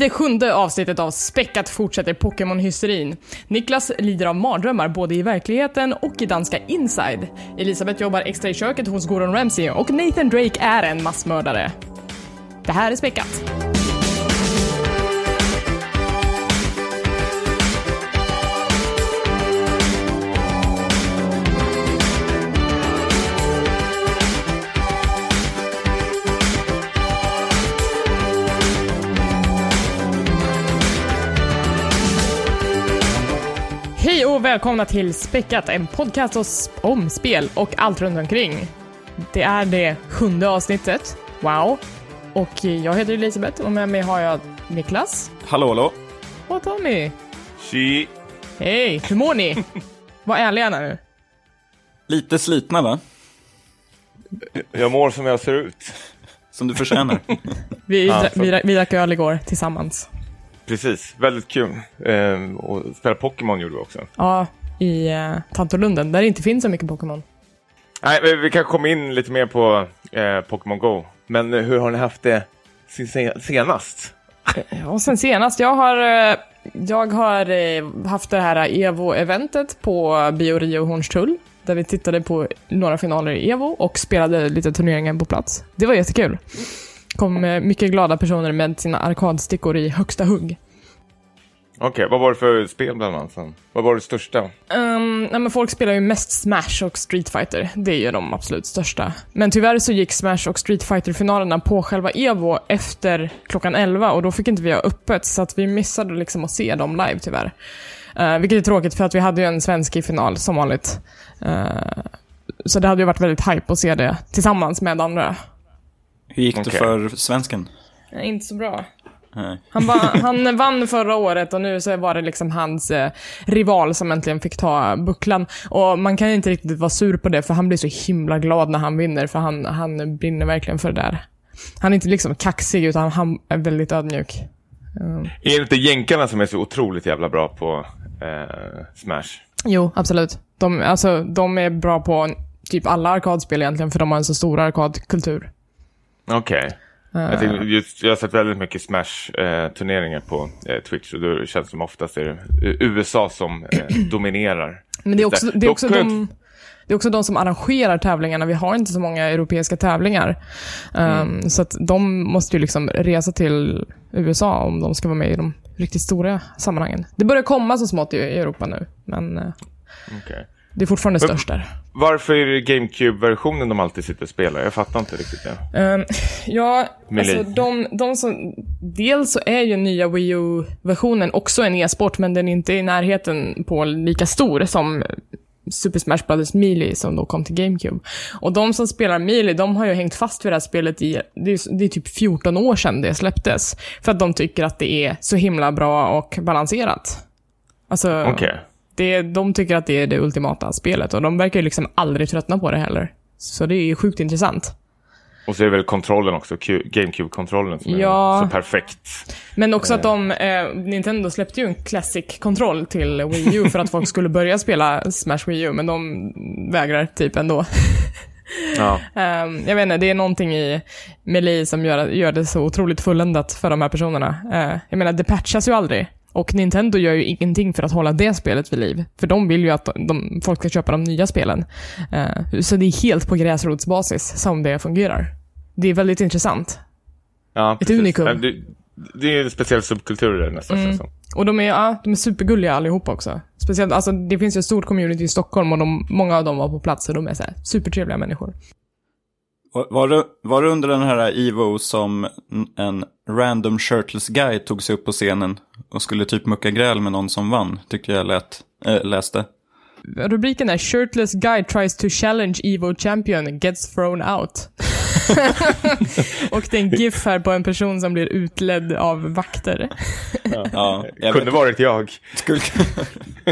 det sjunde avsnittet av Späckat fortsätter Pokémon-hysterin. Niklas lider av mardrömmar både i verkligheten och i danska Inside. Elisabeth jobbar extra i köket hos Gordon Ramsay och Nathan Drake är en massmördare. Det här är Späckat. Och välkomna till Späckat, en podcast om spel och allt runt omkring. Det är det sjunde avsnittet. Wow. Och jag heter Elisabeth och med mig har jag Niklas Hallå, hallå. och Tommy. Tji! Hej, hur mår ni? Var ärliga nu. Lite slitna va? Jag mår som jag ser ut. Som du förtjänar. Vi, vi, vi drack öl igår tillsammans. Precis, väldigt kul. Ehm, och spela Pokémon gjorde vi också. Ja, i uh, Tantolunden, där det inte finns så mycket Pokémon. Nej, vi kan komma in lite mer på eh, Pokémon Go. Men eh, hur har ni haft det sin se- senast? Ja, och sen senast, jag har, eh, jag har eh, haft det här Evo-eventet på Bio Rio Hornstull, där vi tittade på några finaler i Evo och spelade lite turneringar på plats. Det var jättekul. kom eh, mycket glada personer med sina arkadstickor i högsta hugg. Okej, vad var det för spel bland annat? sen? Vad var det största? Um, nej, men folk spelar ju mest Smash och Street Fighter. Det är ju de absolut största. Men tyvärr så gick Smash och Street Fighter-finalerna på själva Evo efter klockan 11 och då fick inte vi ha öppet så att vi missade liksom att se dem live tyvärr. Uh, vilket är tråkigt för att vi hade ju en svensk i final som vanligt. Uh, så det hade ju varit väldigt hype att se det tillsammans med andra. Hur gick det Okej. för svensken? Inte så bra. Han, va, han vann förra året och nu så var det liksom hans eh, rival som äntligen fick ta bucklan. Och man kan inte riktigt vara sur på det för han blir så himla glad när han vinner för han, han brinner verkligen för det där. Han är inte liksom kaxig utan han är väldigt ödmjuk. Mm. Är det inte jänkarna som är så otroligt jävla bra på eh, Smash? Jo, absolut. De, alltså, de är bra på typ alla arkadspel egentligen för de har en så stor arkadkultur. Okej. Jag, tänkte just, jag har sett väldigt mycket Smash-turneringar på eh, Twitch och då känns det som oftast är det eh, USA som eh, dominerar. Men det är också, det är också de... Det är också de som arrangerar tävlingarna. Vi har inte så många europeiska tävlingar. Um, Så att de måste ju liksom resa till USA om de ska vara med i de riktigt stora sammanhangen. Det börjar komma så smått i Europa nu, men eh, Okej. Det är fortfarande Men- störst där. Varför är det GameCube-versionen de alltid sitter och spelar? Jag fattar inte riktigt det. Ehm, ja, alltså de, de som... Dels så är ju nya Wii U-versionen också en e-sport, men den är inte i närheten på lika stor som Super Smash Bros. Melee som då kom till GameCube. Och de som spelar Melee, de har ju hängt fast vid det här spelet i, det är, det är typ 14 år sedan det släpptes. För att de tycker att det är så himla bra och balanserat. Alltså, Okej. Det, de tycker att det är det ultimata spelet och de verkar ju liksom aldrig tröttna på det heller. Så det är ju sjukt intressant. Och så är det väl kontrollen också, GameCube-kontrollen som Ja. är så perfekt. Men också att de, eh, Nintendo släppte ju en Classic-kontroll till Wii U för att folk skulle börja spela Smash Wii U, men de vägrar typ ändå. Ja. Ehm, jag vet inte, det är någonting i Melee som gör, gör det så otroligt fulländat för de här personerna. Eh, jag menar, det patchas ju aldrig. Och Nintendo gör ju ingenting för att hålla det spelet vid liv. För de vill ju att de, folk ska köpa de nya spelen. Eh, så det är helt på gräsrotsbasis som det fungerar. Det är väldigt intressant. ja precis. unikum. Men Det, det är en speciell subkultur där nästan. Mm. som. Och de är, ja, de är supergulliga allihopa också. Speciellt, alltså det finns ju ett stort community i Stockholm och de, många av dem var på plats och de är så här, supertrevliga människor. Var, var, det, var det under den här Evo som en random shirtless guy tog sig upp på scenen och skulle typ mucka gräl med någon som vann? Tyckte jag lät, äh, läste. Rubriken är “Shirtless guy tries to challenge Evo champion, gets thrown out”. och det är en GIF här på en person som blir utledd av vakter. Ja, jag Kunde vet, varit jag. skulle,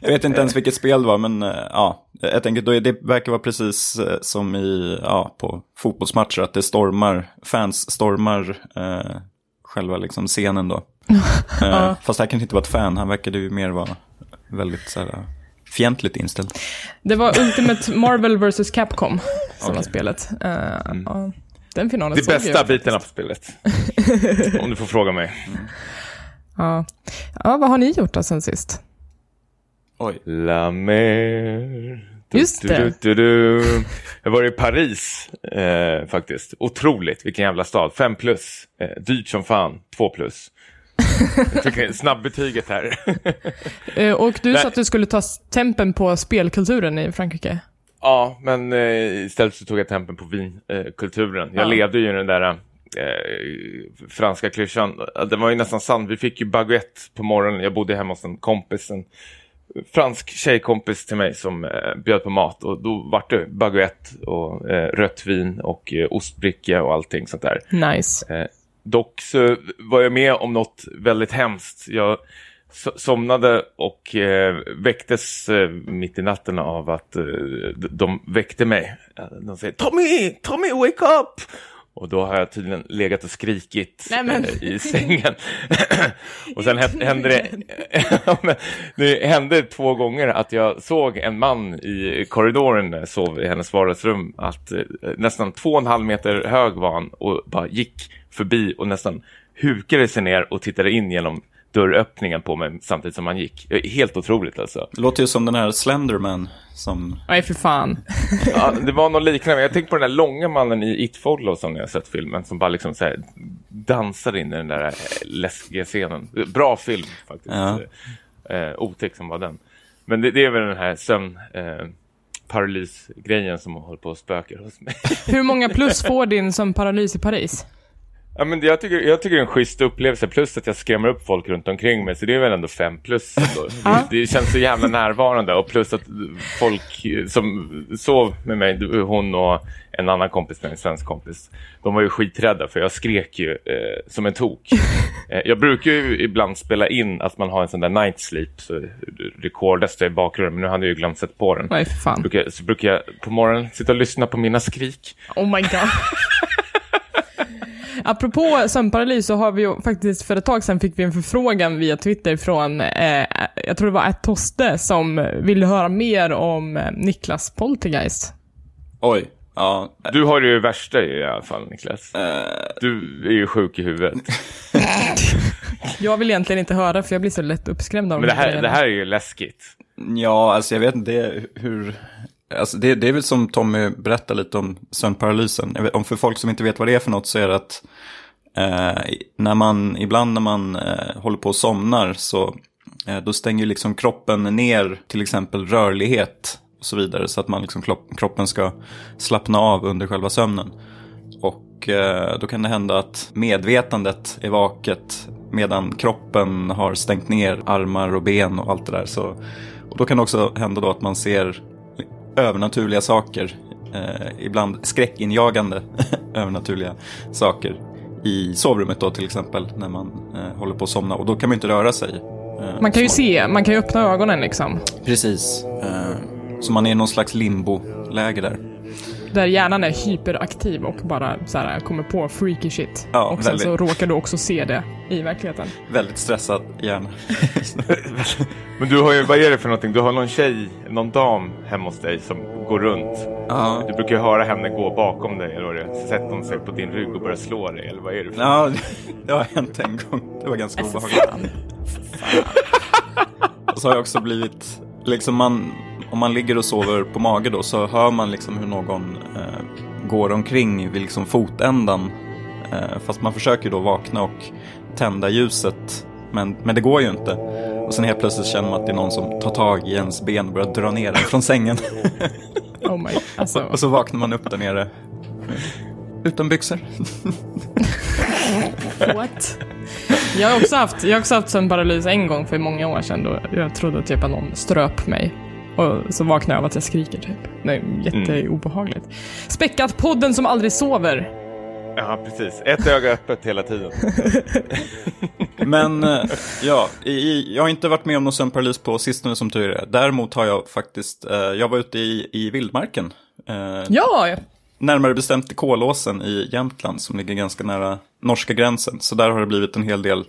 jag vet inte ens vilket spel det var, men äh, ja. Jag tänker, då är det verkar vara precis äh, som i, ja, på fotbollsmatcher, att det stormar, fans stormar äh, själva liksom scenen då. Äh, Fast det här kanske inte var ett fan, han verkade ju mer vara väldigt så här, fientligt inställd. Det var Ultimate Marvel vs Capcom som var Okej. spelet. Eh, Mm. ja. Den finalen Det bästa jag biten av faktiskt. spelet. Om du får fråga mig. Ja. ja, vad har ni gjort då sen sist? Oj. La mer. Just det. Du, du, du. Jag var i Paris eh, faktiskt. Otroligt, vilken jävla stad. Fem plus. Eh, dyrt som fan. Två plus. Jag snabbbetyget här. Eh, och du Nej. sa att du skulle ta tempen på spelkulturen i Frankrike. ja, men eh, istället så tog jag tempen på vinkulturen. Kulturen. jag Ja. levde ju i den där eh, franska klyschan. Den var ju nästan sann. Vi fick ju baguette på morgonen. Jag bodde hemma hos en kompis. En fransk tjejkompis till mig som eh, bjöd på mat. Och då var det baguette och eh, rött vin och eh, ostbricka och allting sånt där. Nice. Eh, dock så var jag med om något väldigt hemskt. Jag so- somnade och eh, väcktes eh, mitt i natten av att eh, de väckte mig. De säger Tommy, Tommy, wake up! Och då har jag tydligen legat och skrikit eh, i sängen. och sen hä- hände det, det hände två gånger att jag såg en man i korridoren när jag sov i hennes vardagsrum. Att eh, nästan två och en halv meter hög var han och bara gick förbi och nästan hukade sig ner och tittade in genom dörröppningen på mig samtidigt som han gick. Helt otroligt alltså. Det låter ju som den här Slenderman som... Nej, för fan. Ja, det var något liknande. Jag tänkte på den där långa mannen i It Follow som ni har sett filmen. Som bara liksom så här dansar in i den där eh, läskiga scenen. Bra film faktiskt. Ja. Eh, otäck som var den. Men det, det är väl den här sömn... Eh, paralysgrejen som håller på att spöka hos mig. Hur många plus får din som paralys i Paris? Ja, men jag, tycker, jag tycker det är en schysst upplevelse. Plus att jag skrämmer upp folk runt omkring mig. Så det är väl ändå fem plus. det, det känns så jävla närvarande. Och plus att folk som sov med mig, hon och en annan kompis, en svensk kompis. De var ju skiträdda för jag skrek ju eh, som en tok. eh, jag brukar ju ibland spela in att man har en sån där night sleep. Så recordas det i bakgrunden. Men nu hade jag ju glömt sätta på den. Nej, fan. Så brukar jag på morgonen sitta och lyssna på mina skrik. Oh my god. Apropå sömnparalys så har vi ju faktiskt för ett tag sedan fick vi en förfrågan via Twitter från, eh, jag tror det var ett Toste som ville höra mer om eh, Niklas Poltergeist. Oj. Ja. Du har ju det värsta i alla fall, Niklas. eh, Du är ju sjuk i huvudet. Jag vill egentligen inte höra för jag blir så lätt uppskrämd av Men de det här, det här är ju läskigt. Ja, alltså jag vet inte hur... Alltså det, det är väl som Tommy berättar lite om sömnparalysen. Vet, om för folk som inte vet vad det är för något så är det att eh, när man, ibland när man eh, håller på och somnar så eh, då stänger liksom kroppen ner till exempel rörlighet och så vidare. Så att man liksom kroppen ska slappna av under själva sömnen. Och eh, då kan det hända att medvetandet är vaket medan kroppen har stängt ner armar och ben och allt det där. Så, och då kan det också hända då att man ser övernaturliga saker. Eh, ibland skräckinjagande övernaturliga saker. I sovrummet då till exempel när man eh, håller på att somna. Och då kan man inte röra sig. Eh, Man kan ju så- se, man kan ju öppna ögonen liksom. Precis. Eh, så man är i någon slags limbo-läge där. Där hjärnan är hyperaktiv och bara så här, kommer på freaky shit. Ja, och sen så råkar du också se det i verkligheten. Väldigt stressad hjärna. Men du har ju, vad är det för någonting? Du har någon tjej, någon dam hemma hos dig som går runt. ja. Du brukar ju höra henne gå bakom dig, eller vad det är. Sätter hon sig på din rygg och börjar slå dig, eller vad är det för Ja, det har hänt en gång. Det var ganska obehagligt. Fan. Och så har jag också blivit, liksom man, om man ligger och sover på mage då så hör man liksom hur någon eh, går omkring vid liksom fotändan. Eh, fast man försöker då vakna och tända ljuset. Men, men det går ju inte. Och sen helt plötsligt känner man att det är någon som tar tag i ens ben och börjar dra ner en från sängen. Oh my, alltså. och så vaknar man upp där nere. Utan byxor. What? Jag har också haft, jag har också haft sömnparalys en gång för många år sedan då jag trodde typ att någon ströp mig. Och så vaknade jag av att jag skriker typ. Det är jätteobehagligt. Späckat, podden som aldrig sover. Ja, precis. Ett öga öppet hela tiden. Men eh, ja, i, i, jag har inte varit med om någon sömnparalys på sistone som tur är. Däremot har jag faktiskt, eh, jag var ute i, i vildmarken. Eh, Ja, Närmare bestämt i Kolåsen i Jämtland som ligger ganska nära norska gränsen. Så där har det blivit en hel del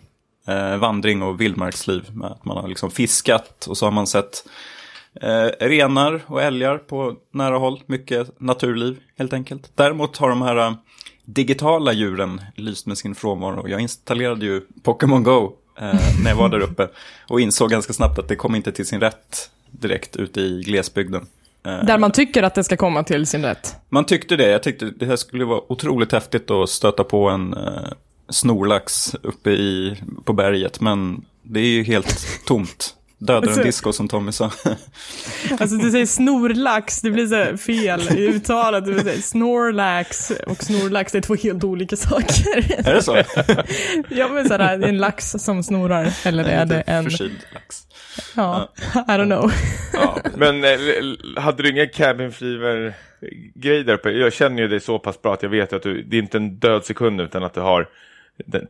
eh, vandring och vildmarksliv. Med att man har liksom fiskat och så har man sett eh, renar och älgar på nära håll. Mycket naturliv helt enkelt. Däremot har de här eh, digitala djuren lyst med sin frånvaro. Jag installerade ju Pokémon Go eh, när jag var där uppe och insåg ganska snabbt att det kom inte till sin rätt direkt ute i glesbygden. Eh, där man tycker att det ska komma till sin rätt. Man tyckte det. Jag tyckte det här skulle vara otroligt häftigt att stöta på en eh, snorlax uppe i, på berget. Men det är ju helt tomt. Dödar en disco som Tommy sa. Alltså du säger snorlax, det blir så fel i uttalet. Du säger snorlax och snorlax, det är två helt olika saker. Är det så? ja men sådär, det är en lax som snorar. Eller är det en... Förkyld lax. Ja, I don't know. ja, men eh, hade du ingen cabin fever grej där uppe? Jag känner ju dig så pass bra att jag vet att du, det är inte en död sekund utan att du har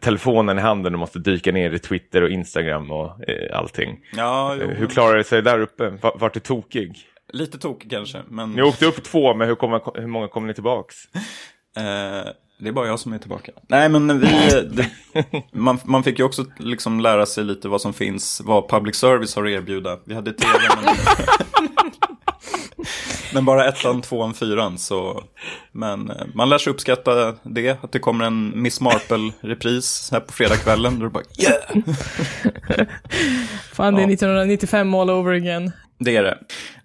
telefonen i handen och måste dyka ner i Twitter och Instagram och eh, allting. Ja, jo. Hur klarar det sig där uppe? Vart är tokig? Lite tokig kanske, men... Ni åkte upp två, men hur, kommer, hur många kommer ni tillbaks? Eh, det är bara jag som är tillbaka. Nej, men vi... Det, man, man fick ju också liksom lära sig lite vad som finns, vad public service har att erbjuda. Vi hade tv, men... Men bara ettan, tvåan, fyran så... Men eh, man lär sig uppskatta det, att det kommer en Miss Marple-repris här på fredagskvällen. Då är det bara yeah! Fan, det är 1995 all over again. Det är det.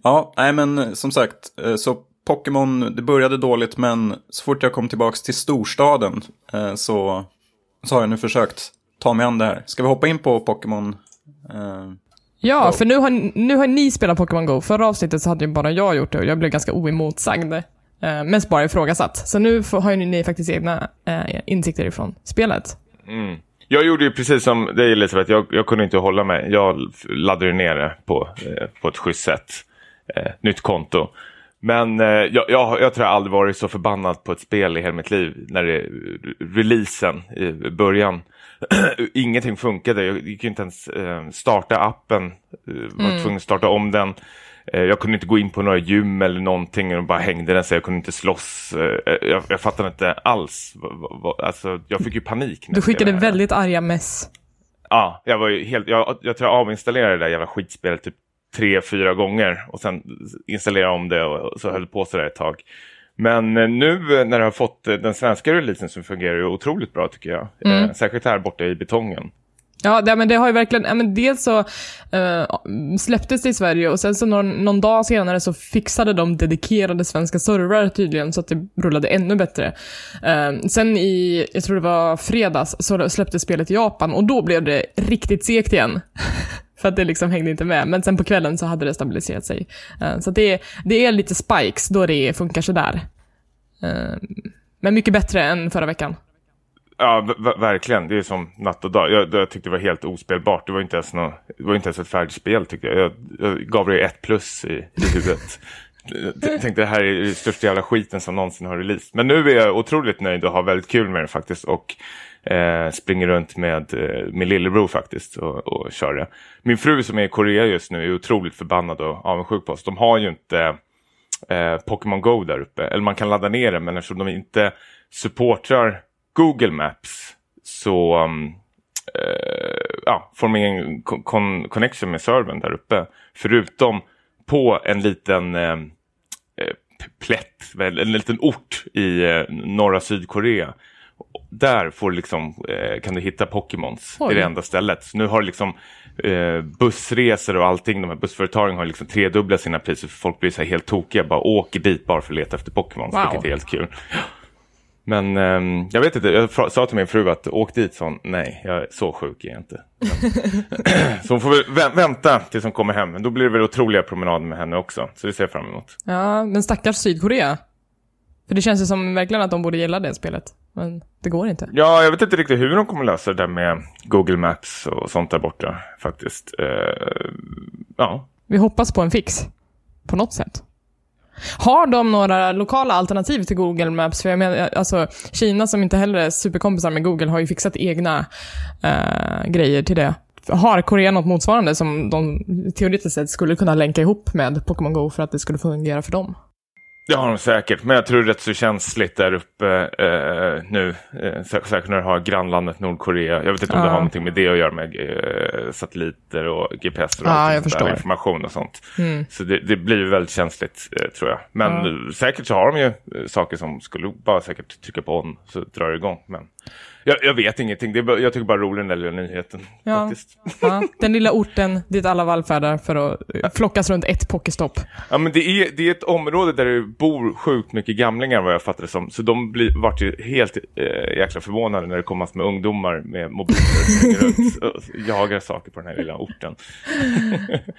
Ja, nej men som sagt, eh, så Pokémon, det började dåligt men så fort jag kom tillbaka till storstaden eh, så, så har jag nu försökt ta mig an det här. Ska vi hoppa in på Pokémon? Ja, Go. för nu har, nu har ni spelat Pokémon Go. Förra avsnittet så hade ju bara jag gjort det och jag blev ganska oemotsagd. Eh, mest bara ifrågasatt. Så nu får, har ju ni faktiskt egna eh, insikter ifrån spelet. Mm. Jag gjorde ju precis som dig Elisabeth, jag, jag kunde inte hålla mig. Jag laddade ner det på, eh, på ett schysst sätt. Eh, nytt konto. Men eh, jag, jag, jag, tror jag aldrig varit så förbannad på ett spel i hela mitt liv. När det releasen i början. ingenting funkade. Jag gick inte ens eh, starta appen. Eh, var mm. tvungen att starta om den. Eh, jag kunde inte gå in på några gym eller någonting och bara hängde den så jag kunde inte slåss. Eh, jag, jag fattade inte alls. Alltså, jag fick ju panik. Du skickade väldigt arga mess. Ja, jag var ju helt, jag, jag tror jag avinstallerade det där jävla skitspelet typ tre, fyra gånger och sen installerade om det och så höll på sådär ett tag. Men eh, nu när du har fått eh, den svenska releasen så fungerar det otroligt bra tycker jag. Mm. Eh, särskilt här borta i betongen. Ja, det, men det har ju verkligen, ja, men dels så uh, släpptes det i Sverige och sen så någon, någon, dag senare så fixade de dedikerade svenska servrar tydligen så att det rullade ännu bättre. Uh, sen i, jag tror det var fredags, så släpptes spelet i Japan och då blev det riktigt segt igen. För att det liksom hängde inte med. Men sen på kvällen så hade det stabiliserat sig. Uh, så det, det är lite spikes då det funkar sådär. Uh, men mycket bättre än förra veckan. Ja, verkligen. Det är som natt och dag. Jag, jag, tyckte det var helt ospelbart. Det var inte ens, något, det var inte ens ett färdigt spel tyckte jag. Jag, jag gav det ett plus i, i huvudet. jag tänkte det här är den största jävla skiten som någonsin har release. Men nu är jag otroligt nöjd och har väldigt kul med det faktiskt. Och eh, springer runt med eh, min lillebror faktiskt och, och kör det. Min fru som är i Korea just nu är otroligt förbannad och avundsjuk på oss. De har ju inte eh, Pokémon Go där uppe. Eller man kan ladda ner det men eftersom de inte supportrar Google Maps så um, eh, ja, får de ingen con connection med servern där uppe. Förutom på en liten eh, eh plätt, en liten ort i eh, norra Sydkorea där får liksom, eh, kan du hitta Pokémons. Det är det enda stället. Så nu har liksom eh, bussresor och allting, de här bussföretagen har liksom tredubblat sina priser för folk blir så helt tokiga. Bara åker dit bara för att leta efter Pokémons, wow. vilket är helt kul. Men eh, jag vet inte, jag sa till min fru att åk dit, så nej, jag är så sjuk är jag inte. så hon får väl vänta tills hon kommer hem. Men då blir det väl otroliga promenader med henne också. Så det ser jag fram emot. Ja, men stackars Sydkorea. För det känns ju som verkligen att de borde gilla det spelet. Men det går inte. Ja, jag vet inte riktigt hur de kommer lösa det där med Google Maps och sånt där borta faktiskt. Uh, ja. Vi hoppas på en fix. På något sätt. Har de några lokala alternativ till Google Maps? För jag menar, alltså Kina som inte heller är superkompisar med Google har ju fixat egna uh, grejer till det. Har Korea något motsvarande som de teoretiskt sett skulle kunna länka ihop med Pokémon Go för att det skulle fungera för dem? Det har de säkert, men jag tror det är rätt så känsligt där uppe eh, nu. Eh, särskilt när du har grannlandet Nordkorea. Jag vet inte om ja. det har någonting med det att göra med eh, satelliter och GPS och allt jag förstår. information och sånt. Mm. Så det, det blir väldigt känsligt eh, tror jag. Men eh, säkert så har de ju eh, saker som skulle bara säkert trycka på on så drar det igång. Men jag, jag vet ingenting. Det är, jag tycker bara rolig den där lilla nyheten. Ja. Faktiskt. Ja, den lilla orten dit alla vallfärdar för att eh, flockas runt ett pokestopp. Ja, men det är, det är ett område där det bor sjukt mycket gamlingar vad jag fattar det som. Så de blir, vart ju helt eh, jäkla förvånade när det kommer massor med ungdomar med mobiler runt och jagar saker på den här lilla orten.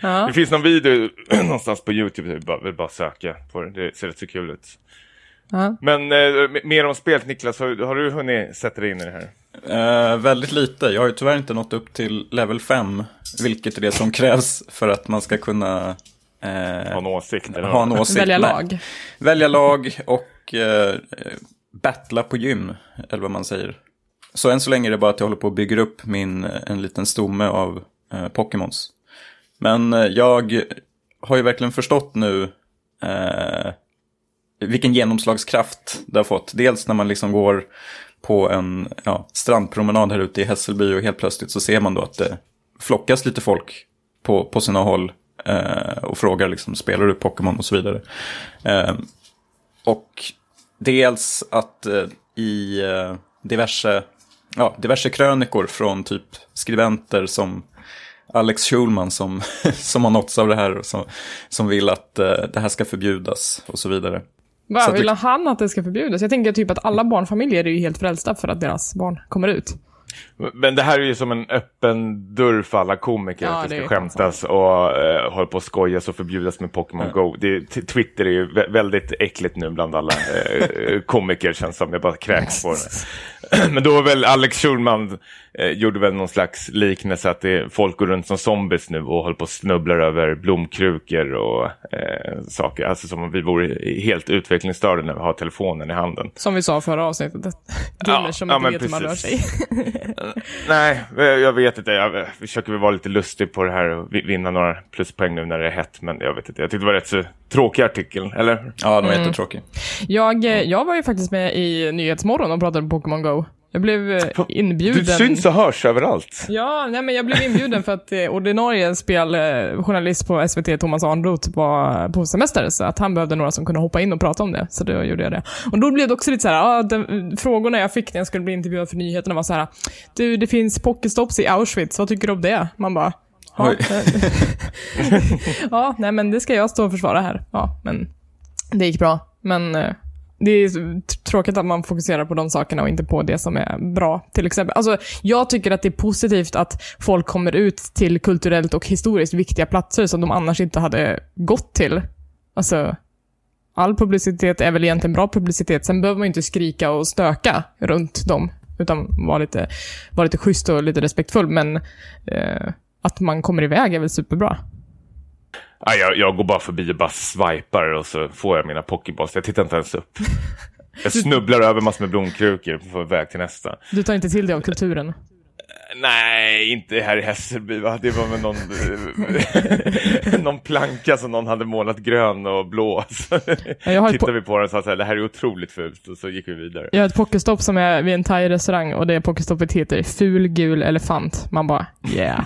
Ja. Det finns någon video någonstans på YouTube, jag vill bara, bara söka på det. Det ser rätt så kul ut. Ja. Men eh, mer om spelet Niklas, har, har du hunnit sätta dig in i det här? Eh, väldigt lite. Jag har ju tyvärr inte nått upp till level 5, vilket är det som krävs för att man ska kunna eh, Ha en åsikt? Eller ha en åsikt. Välja Nej. lag. Välja lag och eh, battla på gym, eller vad man säger. Så än så länge är det bara att jag håller på och bygger upp min, eh, en liten stomme av eh, Pokémons. Men eh, jag har ju verkligen förstått nu eh, vilken genomslagskraft det har fått. Dels när man liksom går på en ja, strandpromenad här ute i Hässelby och helt plötsligt så ser man då att det flockas lite folk på, på sina håll eh, och frågar liksom, spelar du Pokémon och så vidare. Eh, och dels att eh, i eh, diverse, ja, diverse krönikor från typ skribenter som Alex Schulman som, som har nåtts av det här och som, som vill att eh, det här ska förbjudas och så vidare. Så Va, att vill det- han att det ska förbjudas? Jag tänker typ att alla barnfamiljer är ju helt frälsta för att deras barn kommer ut. Men det här är ju som en öppen dörr för alla komiker Ja, att det det ska skämtas och uh, hålla på att skojas och förbjudas med Pokémon Go. Det, Twitter är ju vä- väldigt äckligt nu bland alla eh, komiker känns som. Jag bara kräks på det. Men då var väl Alex Schulman eh, gjorde väl någon slags liknelse att det, folk går runt som zombies nu och håller på och snubblar över blomkrukor och eh, saker. Alltså som om vi vore helt utvecklingsstörda när vi har telefonen i handen. Som vi sa förra avsnittet. Som ja, inte men vet hur man rör sig. Nej, jag vet inte. Jag försöker väl vara lite lustig på det här och vi- vinna några pluspoäng nu när det är hett. Men jag vet inte. Jag tyckte det var rätt så tråkig artikel, eller? Ja, de var Mm. jättetråkiga. Jag, eh, jag var ju faktiskt med i Nyhetsmorgon och pratade om Pokémon Go. Jag blev eh, inbjuden. Du syns och hörs överallt. Ja, nej men jag blev inbjuden för att eh, ordinarie speljournalist på SVT, Thomas Arnroth, var på semester. Så att han behövde några som kunde hoppa in och prata om det. Så då gjorde jag det. Och då blev det också lite så här, ah, den, frågorna jag fick när jag skulle bli intervjuad för nyheterna var så här, du det finns pokestops i Auschwitz, vad tycker du om det? Man bara, ja, eh, ja, nej men det ska jag stå och försvara här. Ja, men det gick bra. Men eh, det är tråkigt att man fokuserar på de sakerna och inte på det som är bra. Till exempel, alltså, jag tycker att det är positivt att folk kommer ut till kulturellt och historiskt viktiga platser som de annars inte hade gått till. Alltså, all publicitet är väl egentligen bra publicitet. Sen behöver man ju inte skrika och stöka runt dem, utan vara lite, vara lite schysst och lite respektfull. Men eh, att man kommer iväg är väl superbra. Ja, jag, jag går bara förbi och bara swipar och så får jag mina pokéballs. Jag tittar inte ens upp. Jag snubblar över massor med blomkrukor på väg till nästa. Du tar inte till dig av kulturen. Nej, inte här i Hässelby va? Det var med någon, någon planka som någon hade målat grön och blå. Så Ja, tittade vi på den och sa så här, det här är otroligt fult och så gick vi vidare. Jag har ett pokestopp som är vid en thai-restaurang och det pokestoppet heter Ful gul elefant. Man bara, yeah.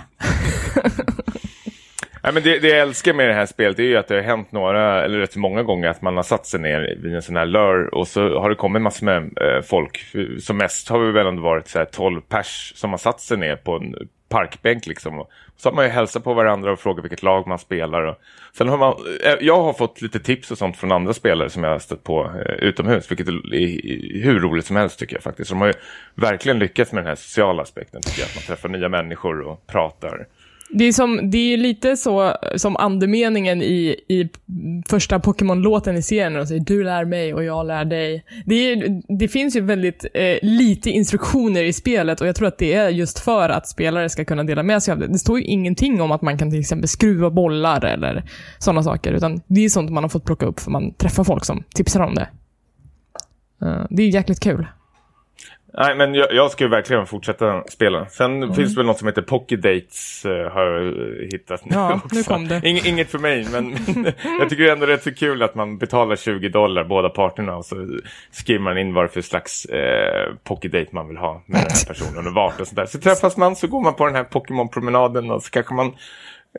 Nej, men det, det jag älskar med det här spelet är ju att det har hänt några, eller rätt så många gånger, att man har satt sig ner vid en sån här lör och så har det kommit massor med eh, folk. Som mest har vi väl ändå varit så här 12 pers som har satt sig ner på en parkbänk liksom. Och så har man ju hälsat på varandra och frågat vilket lag man spelar. Och sen har man, eh, jag har fått lite tips och sånt från andra spelare som jag har stött på eh, utomhus, vilket är är hur roligt som helst tycker jag faktiskt. De har ju verkligen lyckats med den här sociala aspekten tycker jag, att man träffar nya människor och pratar. Det är, som, det är lite så som andemeningen i, i första Pokémon-låten i serien, när de säger du lär mig och jag lär dig. Det, är, det finns ju väldigt eh, lite instruktioner i spelet och jag tror att det är just för att spelare ska kunna dela med sig av det. Det står ju ingenting om att man kan till exempel skruva bollar eller sådana saker, utan det är sånt man har fått plocka upp för man träffar folk som tipsar om det. Uh, det är jäkligt kul. Nej, men jag, jag ska ju verkligen fortsätta spela. Sen Mm. finns det väl något som heter Pocket Dates, eh, har jag hittat nu Ja, också. nu kom det. Ing, inget för mig, men jag tycker ändå det är så kul att man betalar 20 dollar båda parterna och så skriver man in vad för slags eh, Pocket Date man vill ha med den här personen och vart och sådär. Så träffas man så går man på den här Pokémon-promenaden och så kanske man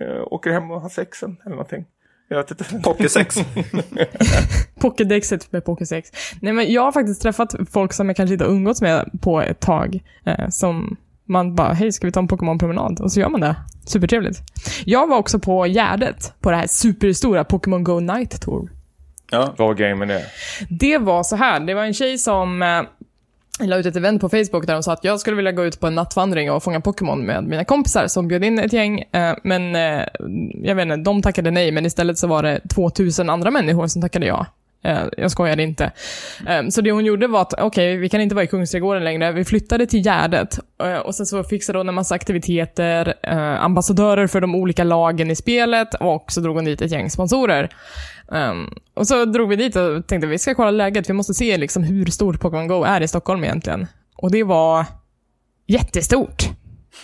eh, åker hem och har sexen eller någonting. Jag vet inte. Pokésex. Pokédexet med Pokésex. Nej men jag har faktiskt träffat folk som jag kanske inte har umgåtts med på ett tag. Eh, som man bara, hej ska vi ta en Pokémon-promenad? Och så gör man det. Supertrevligt. Jag var också på Gärdet, på det här superstora Pokémon Go Night Tour. Ja, Vad var gamen är. Det var så här, det var en tjej som eh, la ut ett event på Facebook där de sa att jag skulle vilja gå ut på en nattvandring och fånga Pokémon med mina kompisar som bjöd in ett gäng. Eh, men eh, jag vet inte, de tackade nej, men istället så var det 2000 andra människor som tackade ja. Eh, jag skojade inte. Så det hon gjorde var att, okej, vi kan inte vara i Kungsträdgården längre. Vi flyttade till Gärdet. Och sen så fixade hon en massa aktiviteter, ambassadörer för de olika lagen i spelet och så drog hon dit ett gäng sponsorer. Um, och så drog vi dit och tänkte vi ska kolla läget, vi måste se liksom hur stort Pokémon Go är i Stockholm egentligen. Och det var jättestort.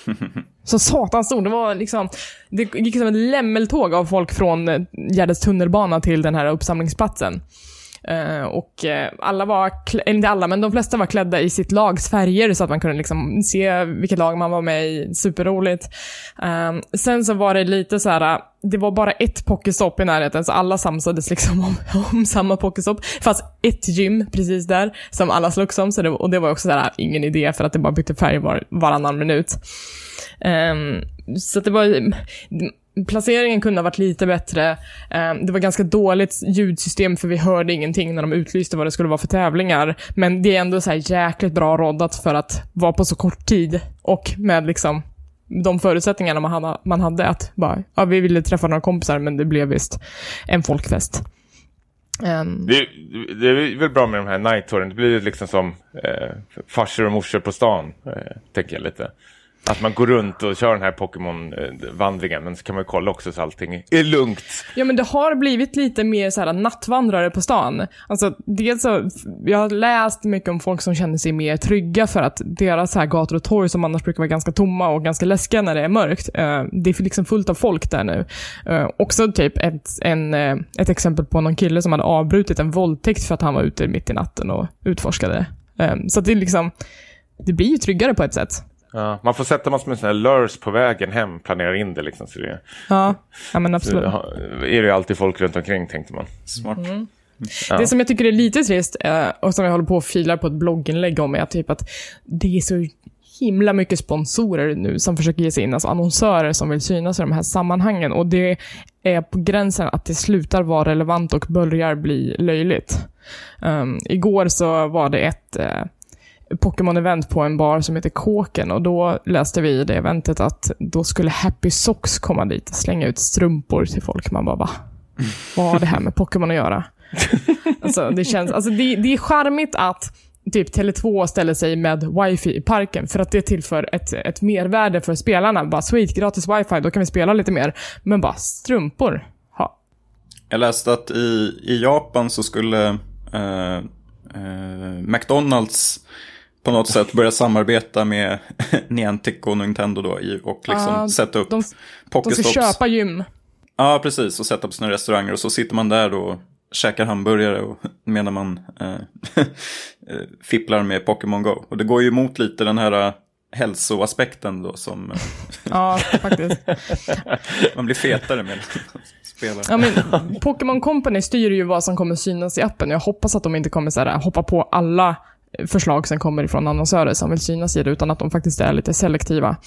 Så satans stort. Det var liksom, det gick som ett lämmeltåg av folk från Gärdets tunnelbana till den här uppsamlingsplatsen. Eh, och eh, alla var, eller inte alla, men de flesta var klädda i sitt lags färger så att man kunde liksom se vilket lag man var med i. Superroligt. Ehm, sen så var det lite så här. det var bara ett pokestopp i närheten så alla samsades liksom om, om samma pokestopp. Det fanns ett gym precis där som alla slogs om så det, och det var också så här, ingen idé för att det bara bytte färg var, varannan minut. Um, så det var... Placeringen kunde ha varit lite bättre. Ehm, det var ganska dåligt ljudsystem för vi hörde ingenting när de utlyste vad det skulle vara för tävlingar. Men det är ändå så här jäkligt bra roddat för att vara på så kort tid och med liksom de förutsättningarna man hade, att bara, ja, vi ville träffa några kompisar men det blev visst en folkfest. Um... Det, det är väl bra med de här night-touren. Det blir liksom som eh, farsor och morsor på stan, eh, tänker jag lite. Att man går runt och kör den här Pokémon-vandringen, men så kan man ju kolla också så allting är lugnt. Ja, men det har blivit lite mer så här nattvandrare på stan. Alltså, dels så, jag har läst mycket om folk som känner sig mer trygga för att deras så här gator och torg som annars brukar vara ganska tomma och ganska läskiga när det är mörkt, eh, det är liksom fullt av folk där nu. Eh, också typ ett, en, eh, ett exempel på någon kille som hade avbrutit en våldtäkt för att han var ute mitt i natten och utforskade. Eh, så det är liksom, det blir ju tryggare på ett sätt. Ja, man får sätta massor med sådana här lures på vägen hem, planera in det liksom. Så det, Ja, ja men så absolut. är det ju alltid folk runt omkring, tänkte man. smart. Ja. Det som jag tycker är lite trist, eh, och som jag håller på och filar på ett blogginlägg om, är typ att det är så himla mycket sponsorer nu som försöker ge sig in, alltså annonsörer som vill synas i de här sammanhangen. Och det är på gränsen att det slutar vara relevant och börjar bli löjligt. Um, igår så var det ett eh, Pokémon-event på en bar som heter Kåken och då läste vi i det eventet att då skulle Happy Socks komma dit och slänga ut strumpor till folk. Man bara, va? Vad har det här med Pokémon att göra? Alltså, det, känns, alltså det, det är charmigt att typ Tele2 ställer sig med wifi i parken för att det tillför ett, ett mervärde för spelarna. Bara sweet, gratis wifi, då kan vi spela lite mer. Men bara strumpor. Ha. Jag läste att i, i Japan så skulle eh, eh, McDonalds på något sätt börja samarbeta med Niantic och Nintendo då och liksom Ja, sätta upp De, de ska köpa gym. Ja, precis. Och sätta upp sina restauranger och så sitter man där då och käkar hamburgare och medan man eh, eh, fipplar med Pokémon Go. Och det går ju emot lite den här eh, hälsoaspekten då som eh, Ja, faktiskt. man blir fetare med att spela. Ja, men Pokémon Company styr ju vad som kommer synas i appen. Jag hoppas att de inte kommer så här, hoppa på alla förslag som kommer ifrån annonsörer som vill synas i det, utan att de faktiskt är lite selektiva.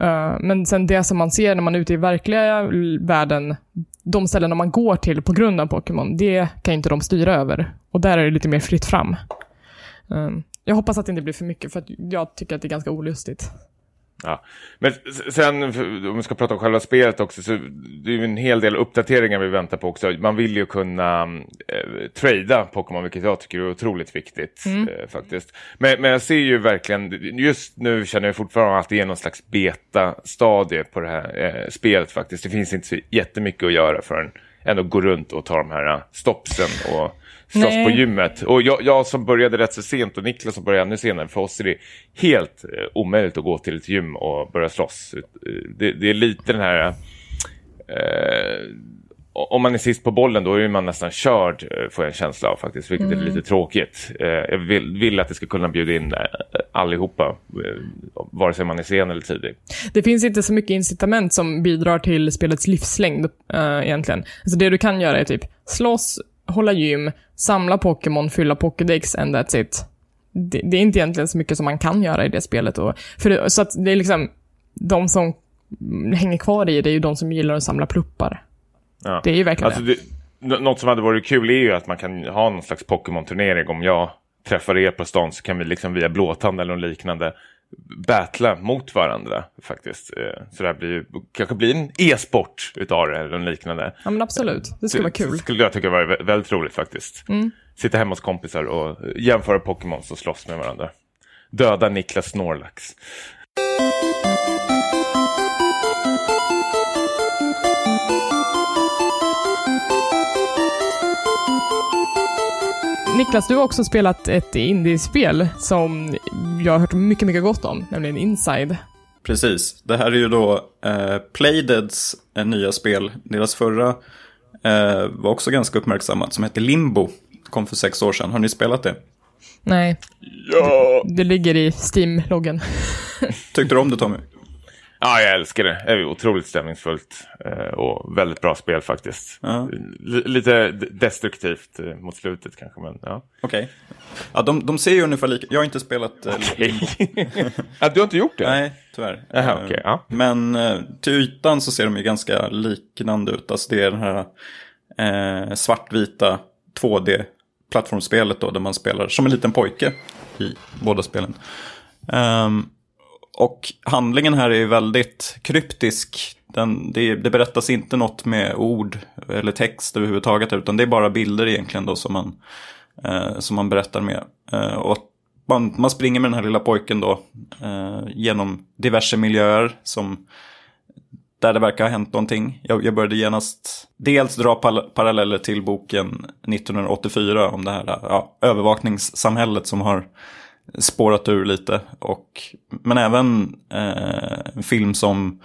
Eh, men sen det som man ser när man är ute i verkliga världen, de ställena man går till på grund av Pokémon, det kan inte de styra över. Och där är det lite mer fritt fram. Eh, jag hoppas att det inte blir för mycket, för jag tycker att det är ganska olustigt. Ja. Men sen, om vi ska prata om själva spelet också, så det är ju en hel del uppdateringar vi väntar på också. Man vill ju kunna eh, trada Pokémon, vilket jag tycker är otroligt viktigt eh, faktiskt. Men, men jag ser ju verkligen, just nu känner jag fortfarande att det är någon slags beta-stadie på det här eh, spelet faktiskt. Det finns inte så jättemycket att göra förrän ändå gå runt och ta de här eh, stoppsen och Nej. på gymmet. Och jag, jag som började rätt så sent och Niklas som började ännu senare, för oss är det helt eh, omöjligt att gå till ett gym och börja slåss. Eh, Det, det är lite den här... Eh, om man är sist på bollen då är man nästan körd, eh, får jag en känsla av faktiskt, vilket är lite tråkigt. Eh, jag vill, vill att det ska kunna bjuda in allihopa, vare sig man är sen eller tidig. Det finns inte så mycket incitament som bidrar till spelets livslängd uh, egentligen. Alltså det du kan göra är typ slåss, hålla gym, samla Pokémon, fylla Pokédex and that's it. Det, det är inte egentligen så mycket som man kan göra i det spelet. Och, för det, så att det är liksom, de som hänger kvar i det är ju de som gillar att samla pluppar. Ja. Det är ju verkligen Alltså det, nå- något som hade varit kul är ju att man kan ha någon slags Pokémon-turnering. Om jag träffar er på stan så kan vi liksom via blåtand eller något liknande battla mot varandra faktiskt. Eh, Så det här blir kanske blir en e-sport utav det eller liknande. Ja men absolut, det skulle vara kul. skulle jag tycka var vä- väldigt roligt faktiskt. Mm. Sitta hemma hos kompisar och jämföra Pokémons och slåss med varandra. Döda Niklas Snorlax. Niklas, du har också spelat ett indiespel som jag har hört mycket, mycket gott om, nämligen Inside. Precis. Det här är ju då eh, Playdeads eh, nya spel. Deras förra eh, var också ganska uppmärksammat som hette Limbo. Kom för sex år sedan. Har ni spelat det? Nej, Ja! det ligger i Steam-loggen. Tyckte du om det Tommy? Ja, jag älskar det. Det är otroligt stämningsfullt eh, och väldigt bra spel faktiskt. Ja. Lite destruktivt eh, mot slutet kanske, men ja. Okej. Ja, de, de ser ju ungefär lika. Jag har inte spelat eh, Limbo. ja, du har inte gjort det? Nej, tyvärr. Jaha, Eh, okej, ja. Men till ytan så ser de ju ganska liknande ut. Alltså det är den här eh, svartvita 2D-plattformsspelet då, där man spelar som en liten pojke i båda spelen. Ehm, och handlingen här är ju väldigt kryptisk. Den, det, det berättas inte något med ord eller text överhuvudtaget, utan det är bara bilder egentligen då som man, eh, som man berättar med. Eh, och man, man springer med den här lilla pojken då eh, genom diverse miljöer som där det verkar ha hänt någonting. Jag, jag började genast dels dra pal- paralleller till boken 1984 om det här eh, ja, övervakningssamhället som har spårat ur lite. Och, men även eh, en film som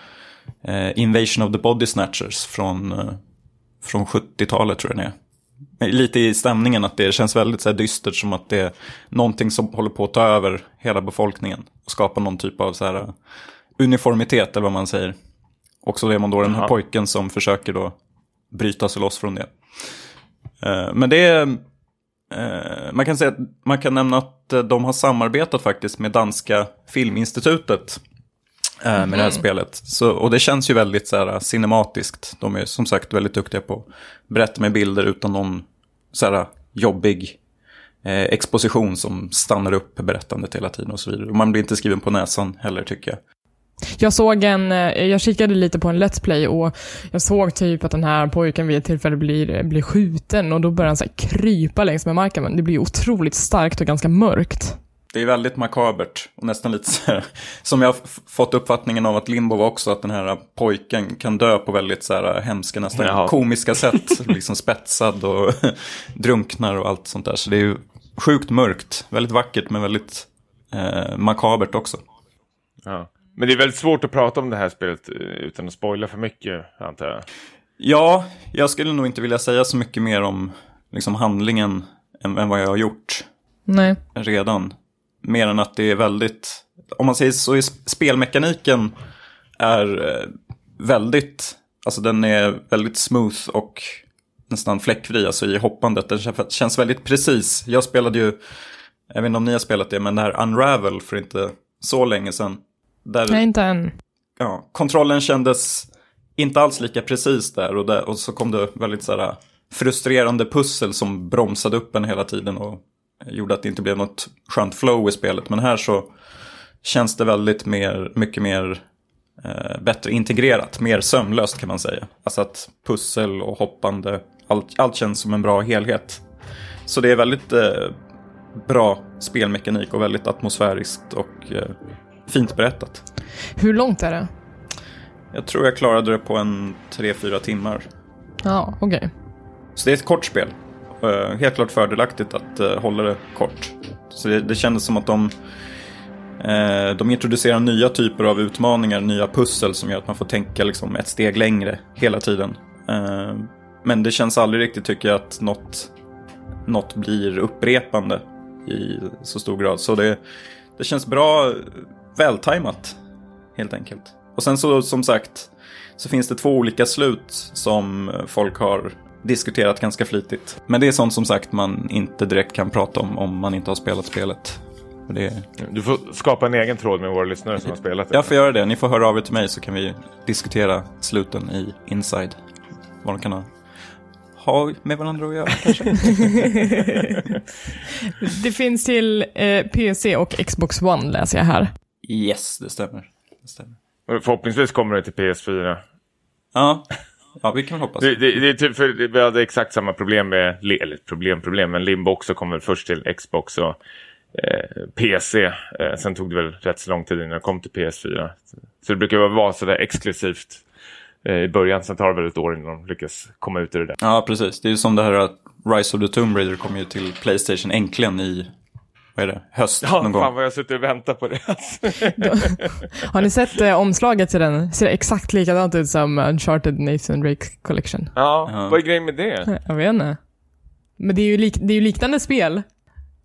eh, Invasion of the Body Snatchers från, eh, från 70-talet tror jag den är. Lite i stämningen att det känns väldigt så här dystert som att det är någonting som håller på att ta över hela befolkningen. Och skapa någon typ av så här eh, uniformitet eller vad man säger. Och så är man då den här Jaha. pojken som försöker då bryta sig loss från det. Eh, Men det är, man kan säga att man kan nämna att eh, de har samarbetat faktiskt med danska filminstitutet eh, med det här spelet. Så, och det känns ju väldigt så här, cinematiskt. De är som sagt väldigt duktiga på att berätta med bilder utan någon så här, jobbig eh, exposition som stannar upp berättandet hela tiden och så vidare. Och man blir inte skriven på näsan heller tycker jag. Jag såg en, eh, jag kikade lite på en Let's Play och jag såg typ att den här pojken vid ett tillfälle blir, blir skjuten och då börjar han så här krypa längs med marken. Men det blir otroligt starkt och ganska mörkt. Det är väldigt makabert och nästan lite så här, som jag fått uppfattningen av att Limbo var också, att den här pojken kan dö på väldigt så här hemska, nästan Jaha. komiska sätt. liksom spetsad och drunknar och allt sånt där. Så det är ju sjukt mörkt, väldigt vackert men väldigt eh, makabert också. Ja. Men det är väldigt svårt att prata om det här spelet eh, utan att spoila för mycket, antar jag. Ja, jag skulle nog inte vilja säga så mycket mer om liksom, handlingen än, än vad jag har gjort Nej. redan. Mer än att det är väldigt, om man säger så, är sp- spelmekaniken är eh, väldigt, alltså den är väldigt smooth och nästan fläckfri, alltså i hoppandet. Den kän- känns väldigt precis. Jag spelade ju, jag vet inte om ni har spelat det, men det här Unravel för inte så länge sedan. Där, Nej, inte än. ja, kontrollen kändes inte alls lika precis där och, där, och så kom det väldigt så här frustrerande pussel som bromsade upp en hela tiden och gjorde att det inte blev något skönt flow i spelet. Men här så känns det väldigt mer, mycket mer eh, bättre integrerat, mer sömlöst kan man säga. Alltså att pussel och hoppande, allt, allt känns som en bra helhet. Så det är väldigt eh, bra spelmekanik och väldigt atmosfäriskt och eh, fint berättat. Hur långt är det? Jag tror jag klarade det på en 3-4 timmar. Ja, okej. Så det är ett kort spel. Uh, helt klart fördelaktigt att uh, hålla det kort. Så det, det kändes som att de, uh, de introducerar nya typer av utmaningar, nya pussel som gör att man får tänka liksom, ett steg längre hela tiden. men det känns aldrig riktigt, tycker jag, att något, något blir upprepande i så stor grad. Så det, det känns bra vältajmat, helt enkelt. Och sen så, som sagt, så finns det två olika slut som folk har diskuterat ganska flitigt. Men det är sånt som sagt man inte direkt kan prata om om man inte har spelat spelet. Det... Du får skapa en egen tråd med våra lyssnare som har spelat det. Jag får göra det. Ni får höra av er till mig så kan vi diskutera sluten i Inside. Vad de kan ha, ha med varandra att göra kanske. det finns till eh, PC och Xbox One läser jag här. Yes, det stämmer. det stämmer. Förhoppningsvis kommer det till PS4. Ja, Ja, vi kan hoppas. Det, det, det, typ för vi hade exakt samma problem med, eller problem, problem, men Limbo också kom väl först till Xbox och eh, PC. Eh, sen tog det väl rätt så lång tid innan det kom till PS4. Så det brukar vara sådär exklusivt eh, i början, sen tar det väl ett år innan de lyckas komma ut ur det där. Ja, precis. Det är ju som det här att Rise of the Tomb Raider kom ju till Playstation äntligen i vad är det, höst ja, någon gång. Ja, fan vad jag suttit och väntat på det. Har ni sett eh, omslaget till den? Ser exakt likadant ut som Uncharted Nathan Drake Collection. Ja, ja, vad är grejen med det? Jag vet inte. Men det är, ju lik, det är ju liknande spel.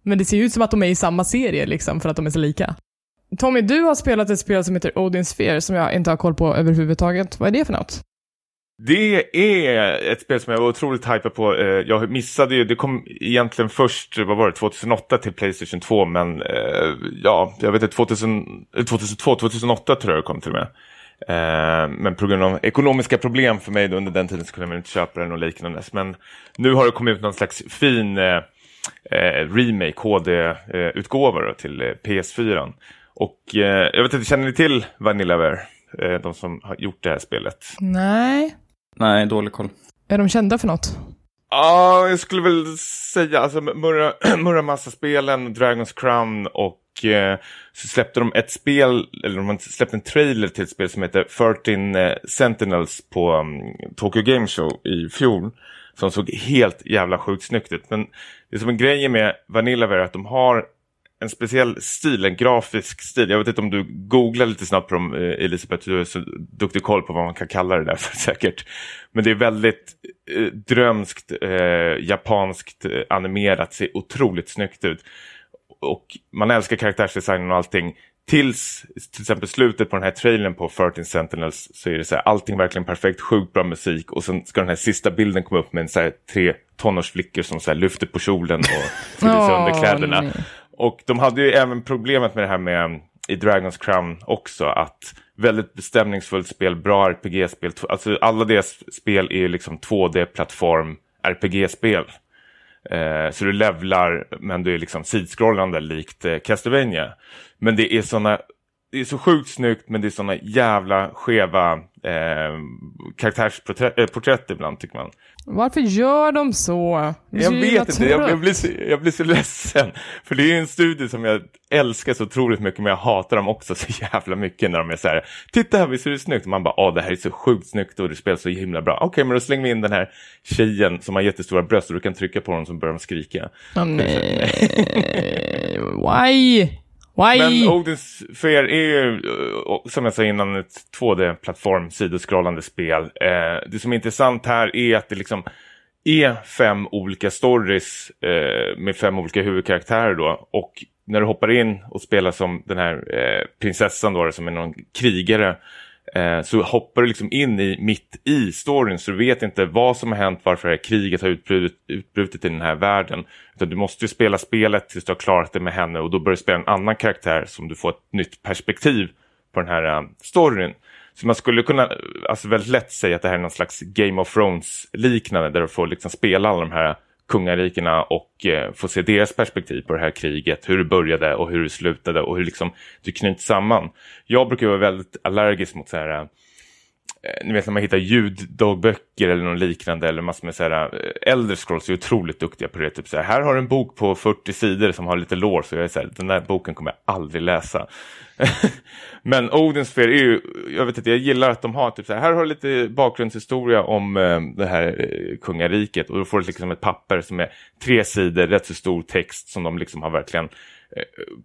Men det ser ju ut som att de är i samma serie liksom, för att de är så lika. Tommy, du har spelat ett spel som heter Odin Sphere som jag inte har koll på överhuvudtaget. Vad är det för något? Det är ett spel som jag var otroligt hypad på. Eh, jag missade ju, det kom egentligen först, vad var det, 2008 till Playstation 2. Men eh, ja, jag vet inte, 2002, 2008 eh, tror jag det kom till och med. Men på grund av ekonomiska problem för mig under den tiden så kunde jag inte köpa den och liknande. Men nu har det kommit ut någon slags fin remake, HD-utgåva till PS4. Och jag vet inte, känner ni till Vanillaware? de som har gjort det här spelet. Nej. Nej, dålig koll. Är de kända för något? Ja, jag skulle väl säga alltså Muramasa-spelen, Dragons Crown och eh, så släppte de ett spel, eller de släppte en trailer till ett spel som heter 13 eh, Sentinels på um, Tokyo Game Show i fjol. Som såg helt jävla sjukt snyggt ut. Men det som är grejen med Vanillaware är att de har en speciell stil, en grafisk stil. Jag vet inte om du googlar lite snabbt på dem, eh, Elisabeth. Du är så duktig koll på vad man kan kalla det där för säkert. Men det är väldigt eh, drömskt, eh, japanskt eh, animerat, ser otroligt snyggt ut. Och man älskar karaktärsdesignen och allting. Tills till exempel slutet på den här trailern på 13 Sentinels så är det så här, allting verkligen perfekt, sjukt bra musik och sen ska den här sista bilden komma upp med en så här, tre tonårsflickor som så här, lyfter på kjolen och fryser oh, under kläderna. Nej. Och de hade ju även problemet med det här med i Dragons Crown också att väldigt bestämningsfullt spel, bra RPG-spel. Alltså alla deras spel är ju liksom 2D-plattform RPG-spel. Eh, så du levlar men du är liksom sidskrollande likt eh, Castlevania. Men det är sådana det är så sjukt snyggt men det är såna jävla skeva eh, karaktärsporträtt ibland tycker man. Varför gör de så? Jag vet inte, jag, jag, blir så, jag blir så ledsen. För det är en studie som jag älskar så otroligt mycket men jag hatar dem också så jävla mycket när de är så här. Titta här, visst är det snyggt? Och man bara, ja det här är så sjukt snyggt och det spelar så himla bra. Okej, okay, men då slänger vi in den här tjejen som har jättestora bröst och du kan trycka på dem så börjar de skrika. Oh, nej. Why? Why? Men Odins Sphere är ju, eh, som jag sa innan, ett 2D-plattform, sidoskrollande spel. Eh, det som är intressant här är att det liksom är fem olika stories eh, med fem olika huvudkaraktärer då. Och när du hoppar in och spelar som den här eh, prinsessan då, som är någon krigare Eh, så hoppar du liksom in i mitt i storyn så du vet inte vad som har hänt, varför det här kriget har utbrutit, utbrutit i den här världen. Utan du måste ju spela spelet tills du har klarat det med henne och då börjar du spela en annan karaktär som du får ett nytt perspektiv på den här uh, storyn. Så man skulle kunna alltså väldigt lätt säga att det här är någon slags Game of Thrones liknande där du får liksom spela alla de här kungarikena och eh, få se deras perspektiv på det här kriget, hur det började och hur det slutade och hur liksom det knyts samman. Jag brukar vara väldigt allergisk mot så här eh, ni vet när man hittar ljuddagböcker eller något liknande eller massor med så här, eh, äldre scrolls är otroligt duktiga på det. Typ så här, här har du en bok på 40 sidor som har lite lår så jag är så här, den där boken kommer jag aldrig läsa. Men Odins är ju, jag vet inte, jag gillar att de har typ så här, här har du lite bakgrundshistoria om eh, det här eh, kungariket och då får du liksom ett papper som är tre sidor, rätt så stor text som de liksom har verkligen eh,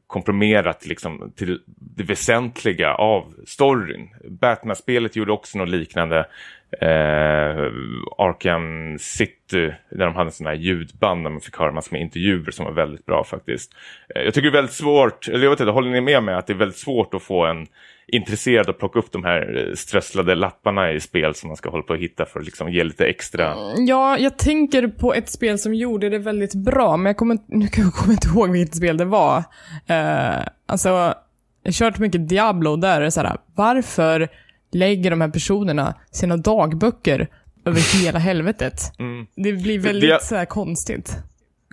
komprimerat liksom till det väsentliga av storyn. Batman-spelet gjorde också något liknande. Eh, Arkham City, där de hade sådana här ljudband där man fick höra massor med intervjuer som var väldigt bra faktiskt. Eh, jag tycker det är väldigt svårt, eller jag vet inte, håller ni med mig att det är väldigt svårt att få en intresserad att plocka upp de här eh, strösslade lapparna i spel som man ska hålla på att hitta för att liksom ge lite extra. Mm, ja, jag tänker på ett spel som gjorde det väldigt bra, men jag kommer, nu kommer jag inte ihåg vilket spel det var. Uh, alltså, jag har kört mycket Diablo där är så här, varför lägger de här personerna sina dagböcker över hela helvetet? Mm. Det blir väldigt Dia så här konstigt.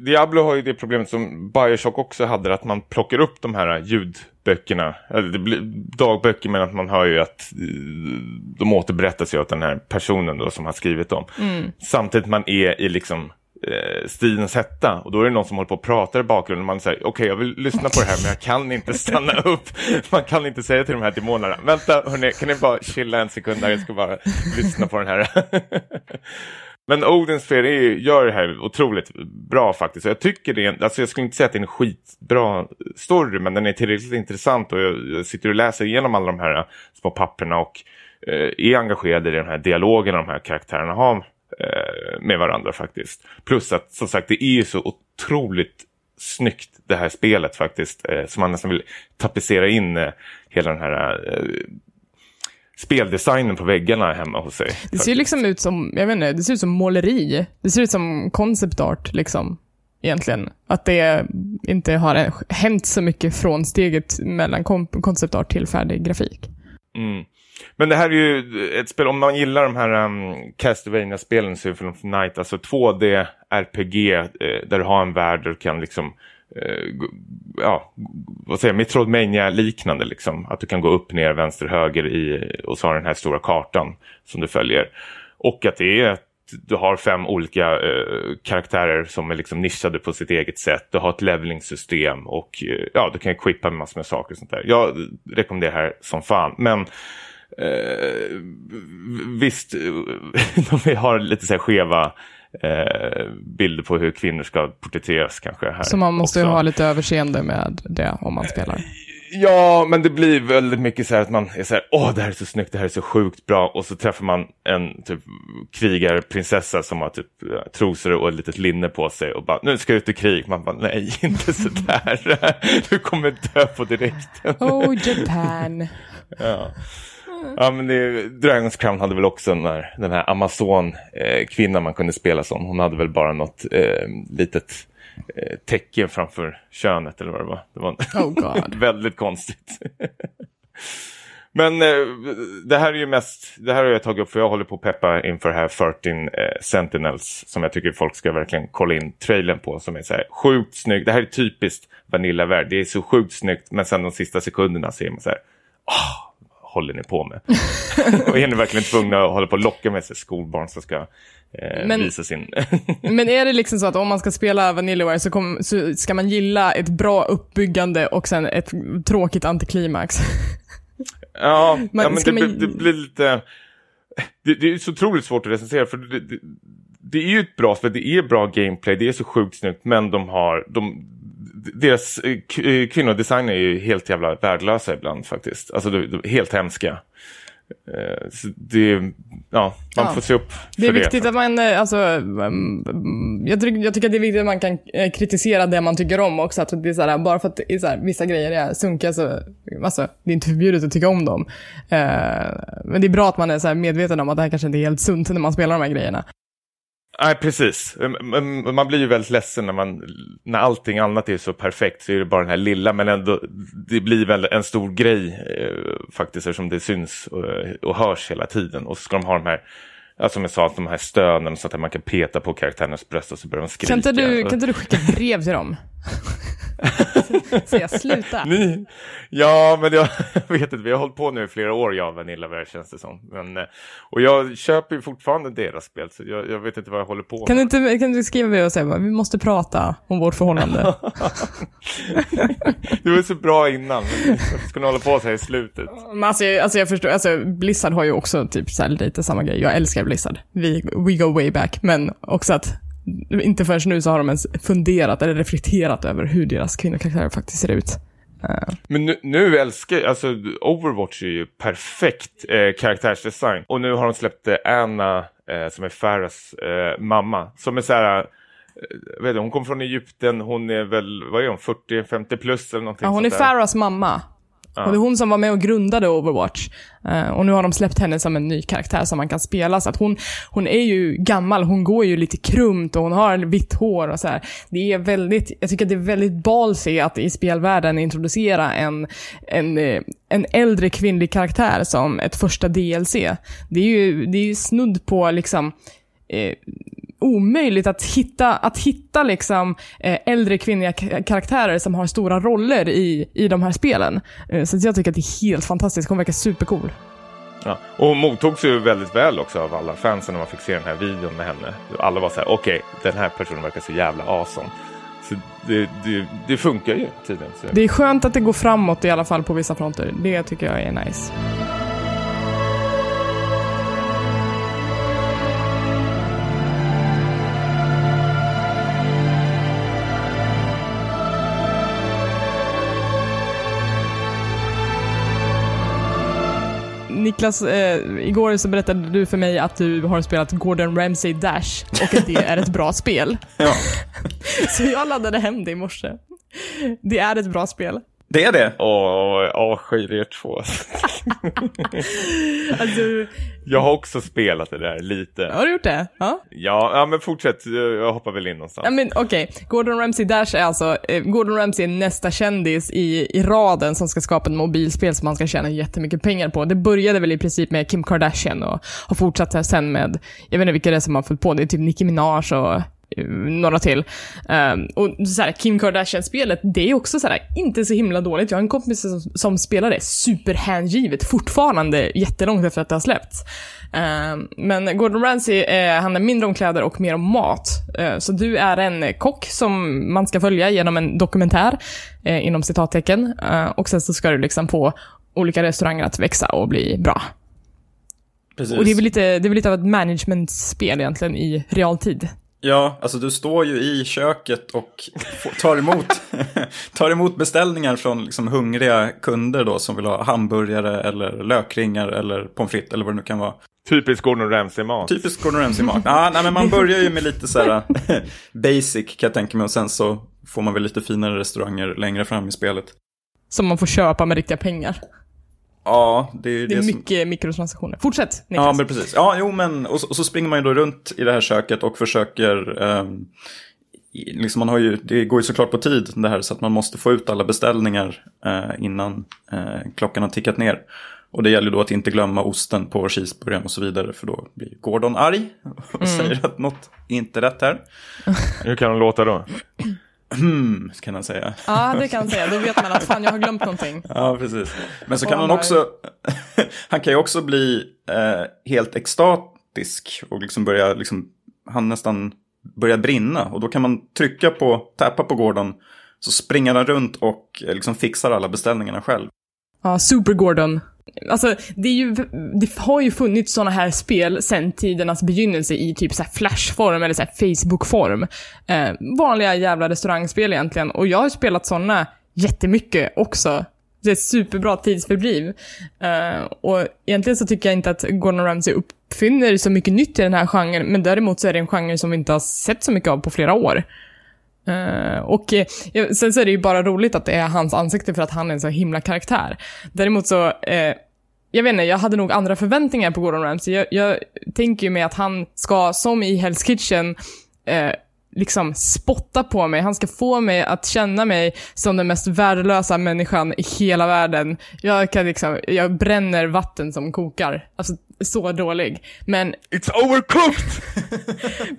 Diablo har ju det problemet som Bioshock också hade, att man plockar upp de här ljudböckerna. Eller det blir dagböcker men att man hör ju att eh, de återberättas ju åt den här personen då som har skrivit dem. Mm. Samtidigt man är i liksom eh, hetta och då är det någon som håller på och pratar i bakgrunden man säger okej okay, jag vill lyssna på det här men jag kan inte stanna upp. Man kan inte säga till de här demonerna vänta hörni kan ni bara chilla en sekund där jag ska bara lyssna på den här. Men Odins Sphere gör det här otroligt bra faktiskt. Jag tycker det är, alltså jag skulle inte säga att det är en skitbra story men den är tillräckligt intressant och jag, sitter och läser igenom alla de här små papperna och eh, är engagerad i den här dialogen de här karaktärerna har med varandra faktiskt. Plus att som sagt det är ju så otroligt snyggt det här spelet faktiskt. Eh, som man nästan vill tapetsera in eh, hela den här eh, speldesignen på väggarna hemma hos sig. Det ser ju liksom ut som, jag vet inte, det ser ut som måleri. Det ser ut som concept art liksom. Egentligen. Att det inte har hänt så mycket från steget mellan concept art till färdig grafik. Mm. Men det här är ju ett spel, om man gillar de här um, Castlevania-spelen, Symphony of Night, alltså 2D RPG eh, där du har en värld där du kan liksom eh, ja, vad säger jag, Metroidvania-liknande liksom. Att du kan gå upp, ner, vänster, höger i, och så har den här stora kartan som du följer. Och att det är du har fem olika eh, karaktärer som är liksom nischade på sitt eget sätt. Du har ett levelingssystem och eh, ja, du kan equippa med massor med saker och sånt där. Jag rekommenderar det här som fan. Men Eh, visst, de har lite så här skeva eh, bilder på hur kvinnor ska porträtteras kanske. Här så man måste ju ha lite överseende med det om man spelar. Ja, men det blir väldigt mycket så här att man är så här, åh det här är så snyggt, det här är så sjukt bra. Och så träffar man en typ krigarprinsessa som har typ trosor och ett litet linne på sig och bara, nu ska jag ut i krig. Man bara, nej, inte så där. du kommer dö på direkten. oh, Japan. ja. Ja, men det, Dragons Crown hade väl också den, här, den här Amazon-kvinnan man kunde spela som. Hon hade väl bara något eh, litet eh, tecken framför könet eller vad det var. Det var oh väldigt konstigt. Men eh, det här är ju mest, det här har jag tagit upp för jag håller på att peppa inför det här 13 eh, Sentinels som jag tycker folk ska verkligen kolla in trailern på som är så här sjukt snyggt. Det här är typiskt Vanilla-värld, det är så sjukt snyggt men sen de sista sekunderna ser man så här, oh, håller ni på med? och är ni verkligen tvungna att hålla på och locka med sig skolbarn som ska eh, men, visa sin... men är det liksom så att om man ska spela Vanillaware så, kom, så ska man gilla ett bra uppbyggande och sen ett tråkigt antiklimax? ja, man, ja, men det, man... det, blir lite... Det, det, är så otroligt svårt att recensera för det, det, det är ju ett bra spel, det är bra gameplay, det är så sjukt snyggt men de har, de, deras eh, eh, kvinnodesign är ju helt jävla värdelösa ibland faktiskt. Alltså de, de, helt hemska. Uh, så det, ja, man ja. får se upp för det. är viktigt det. att man, alltså, mm, jag, tycker, jag tycker att det är viktigt att man kan kritisera det man tycker om också. Att det är så bara för att är så vissa grejer är sunkiga så, alltså, det är inte förbjudet att tycka om dem. Men det är bra att man är så medveten om att det här kanske inte är helt sunt när man spelar de här grejerna. Nej, precis. Man blir ju väldigt ledsen när, man, när allting annat är så perfekt så är det bara den här lilla, men ändå det blir väl en stor grej eh, faktiskt eftersom det syns och, och hörs hela tiden. Och så ska de ha de här, ja, som jag sa, de här stönen så att man kan peta på karaktärens bröst och så börjar de skrika. Kan inte du, kan inte du skicka brev till dem? Säga sluta. Ni, ja, men jag vet inte, vi har hållit på nu i flera år, jag och Vanillaware känns det som. Men, eh, och jag köper ju fortfarande deras spel, så jag, jag vet inte vad jag håller på Kan med. du, inte, kan du skriva med och säga vi måste prata om vårt förhållande? Du var så bra innan, men ska ni hålla på så här i slutet? Men alltså, jag- alltså jag förstår, alltså Blizzard har ju också typ så här lite samma grej. Jag älskar Blizzard. Vi, we go way back. Men också att inte förrän nu så har de ens funderat eller reflekterat över hur deras kvinnokaraktärer faktiskt ser ut. Eh, Men nu, nu älskar jag, alltså Overwatch är ju perfekt eh, karaktärsdesign. Och nu har de släppt eh, Anna, eh, som är Farahs eh, mamma, som är så här, vet inte, hon kommer från Egypten, hon är väl, vad är hon, 40-50 plus eller någonting ja, hon är. Farahs mamma. Och det är hon som var med och grundade Overwatch. Eh, och nu har de släppt henne som en ny karaktär som man kan spela. Så att hon, hon är ju gammal, hon går ju lite krumt och hon har vitt hår och så här. Det är väldigt, jag tycker att det är väldigt ballsy att i spelvärlden introducera en, en, eh, en äldre kvinnlig karaktär som ett första DLC. Det är ju, det är ju snudd på liksom eh, omöjligt att hitta, att hitta liksom, eh, äldre kvinnliga karaktärer som har stora roller i, i de här spelen. Eh, så jag tycker att det är helt fantastiskt. Hon verkar supercool. Ja. Och hon mottogs ju väldigt väl också av alla fansen när man fick se den här videon med henne. Alla var så här, okej, den här personen verkar så jävla awesome. Så det, det, det funkar ju tydligen. Så. Det är skönt att det går framåt i alla fall på vissa fronter. Det tycker jag är nice. Niklas, eh, igår så berättade du för mig att du har spelat Gordon Ramsay Dash och att det är ett bra spel. Ja, Så jag laddade hem det i morse. Det är ett bra spel. Det är det. Åh, jag avskyr er två. Alltså, Jag har också spelat det där lite. har du gjort det? Ja. Ja, ja men fortsätt. Jag hoppar väl in någonstans. Ja men okej, Gordon Ramsay Dash är alltså, eh, Gordon Ramsay är nästa kändis i, i raden som ska skapa ett mobilspel som man ska tjäna jättemycket pengar på. Det började väl i princip med Kim Kardashian och har fortsatt här sen med, jag vet inte vilka det är som har följt på, det är typ Nicki Minaj och några till. Um, och så här, Kim Kardashian-spelet, det är också så här, inte så himla dåligt. Jag har en kompis som, som spelar det superhängivet fortfarande jättelångt efter att det har släppts. Um, men Gordon Ramsay eh, handlar mindre om kläder och mer om mat. Eh, så du är en kock som man ska följa genom en dokumentär, eh, inom citattecken. Eh, och sen så ska du liksom få olika restauranger att växa och bli bra. Precis. Och det är väl lite, det är väl lite av ett managementspel egentligen i realtid. Ja, alltså du står ju i köket och tar emot, tar emot beställningar från liksom hungriga kunder då som vill ha hamburgare eller lökringar eller pommes frites eller vad det nu kan vara. Typiskt Gordon Ramsay-mat. Typiskt Gordon Ramsay-mat. ah, nej, men man börjar ju med lite så här basic kan jag tänka mig och sen så får man väl lite finare restauranger längre fram i spelet. Som man får köpa med riktiga pengar. Ja, det är ju Det det, är som... mycket mikrotransaktioner. Fortsätt, Niklas. Ja, men precis. Ja, jo, men och så, och så springer man ju då runt i det här köket och försöker... i- liksom man har ju, det går ju såklart på tid det här så att man måste få ut alla beställningar eh, innan eh, klockan har tickat ner. Och det gäller då att inte glömma osten på cheeseburgaren och så vidare för då blir Gordon arg och säger att något är inte rätt här. Hur kan de låta då? Hmm, kan han säga. Ja, det kan jag säga. Då vet man att fan, jag har glömt någonting. Ja, precis. Men så kan han han också, han kan ju också bli eh, helt extatisk och liksom börja, liksom, han nästan börjar brinna. Och då kan man trycka på, tappa på Gordon, så springer han runt och eh, liksom fixar alla beställningarna själv. Ja, Super Gordon. Alltså, det, är ju, det har ju funnits såna här spel sedan tidernas begynnelse i typ så här eller så här Eh, vanliga jävla restaurangspel egentligen. Och jag har spelat såna jättemycket också. Det är ett superbra tidsfördriv. Eh, och egentligen så tycker jag inte att Gordon Ramsay uppfinner så mycket nytt i den här genren, men däremot så är det en genre som vi inte har sett så mycket av på flera år. Uh, och uh, sen så är det ju bara roligt att det är hans ansikte för att han är en så himla karaktär. Däremot så, uh, jag vet inte, jag hade nog andra förväntningar på Gordon Ramsay. Jag, jag tänker ju mig att han ska, som i Hell's Kitchen, liksom spotta på mig. Han ska få mig att känna mig som den mest värdelösa människan i hela världen. Jag kan liksom, jag bränner vatten som kokar. Alltså, så dålig. Men, It's overcooked!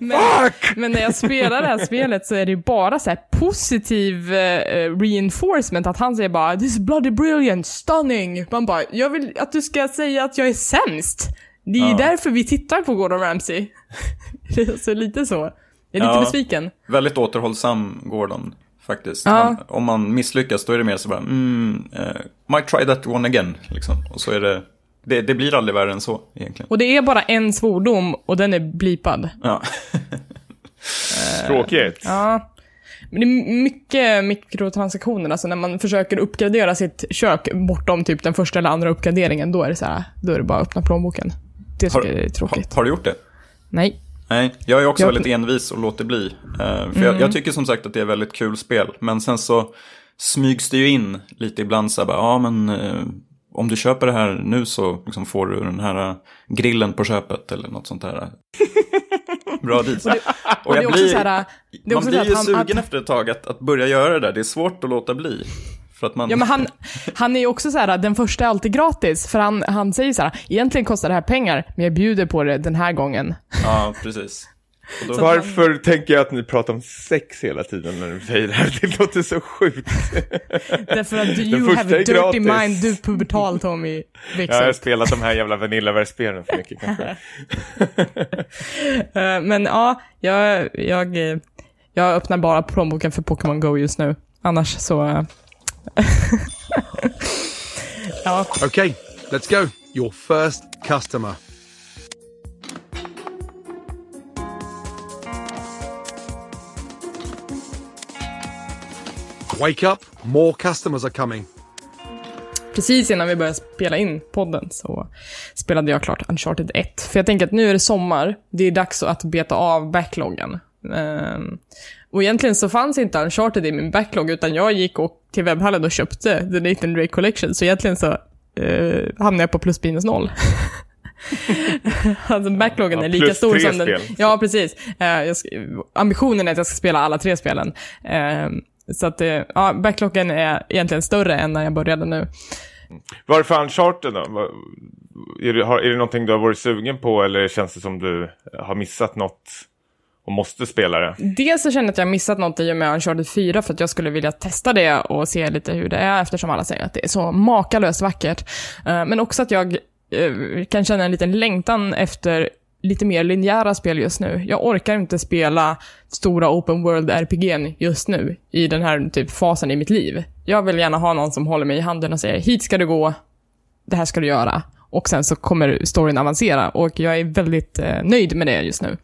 men, men när jag spelar det här spelet så är det ju bara så här positiv eh, reinforcement. Att han säger bara “This is bloody brilliant, stunning”. Man bara, jag vill att du ska säga att jag är sämst. Det är Ja. därför vi tittar på Gordon Ramsay. det är så lite så. Jag är lite Ja. besviken. Väldigt återhållsam Gordon, faktiskt. Ja. Han, om man misslyckas då är det mer så bara, mm, eh, might try that one again, liksom. Och så är det, det, det blir aldrig värre än så, egentligen. Och det är bara en svordom och den är blipad. Ja, Tråkigt. Ja. Men det är mycket mikrotransaktioner, alltså när man försöker uppgradera sitt kök bortom typ den första eller andra uppgraderingen, då är det så här, då är det bara att öppna plånboken. Det har, tycker jag är tråkigt. har, har du gjort det? Nej. Nej, jag är också Jag- väldigt envis och låter bli. Eh, för jag, jag tycker som sagt att det är väldigt kul spel. Men sen så smygs det ju in lite ibland så här bara, ja men eh, om du köper det här nu så liksom får du den här eh, grillen på köpet eller något sånt där. Bra dit. Och det är också så här, man blir ju han- sugen att- efter ett tag att, att börja göra det där. Det är svårt att låta bli. För att man... Ja men han, han är ju också så här, den första är alltid gratis, för han, han säger så här, egentligen kostar det här pengar, men jag bjuder på det den här gången. Ja, precis. Då, Varför tänker jag att ni pratar om sex hela tiden när ni säger det här? Det låter så sjukt. Därför att you have a är dirty gratis. mind, du pubertal Tommy Ja, jag har spelat de här jävla Vanilla-spelen för mycket kanske. Eh, men ja, jag, jag, eh, jag öppnar bara plånboken för Pokémon Go just nu. Annars så... ja, Okay, let's go. Your first customer. Wake up, more customers are coming. precis innan vi började spela in podden så spelade jag klart Uncharted 1. För jag tänker att nu är det sommar, det är dags att beta av backloggen. Ehm, och egentligen så fanns inte Uncharted i min backlog, utan jag gick och till webbhallen och köpte The Nathan Drake Collection, så egentligen så uh, hamnade jag på plus minus noll. alltså backloggen Ja, är lika stor som den... spel. Ja, precis. Eh, jag ska, ambitionen är att jag ska spela alla tre spelen. Ehm, så att, eh, ja, backloggen är egentligen större än när jag började nu. Varför Uncharted då? Är det, har, är det någonting du har varit sugen på eller känns det som du har missat något och måste spela det? Dels så känner jag att jag missat något i och med Uncharted 4 för att jag skulle vilja testa det och se lite hur det är eftersom alla säger att det är så makalöst vackert. Eh, men också att jag eh, kan känna en liten längtan efter lite mer linjära spel just nu. Jag orkar inte spela stora open world RPG'n just nu i den här typ fasen i mitt liv. Jag vill gärna ha någon som håller mig i handen och säger hit ska du gå, det här ska du göra. Och sen så kommer storyn avancera och jag är väldigt eh, nöjd med det just nu.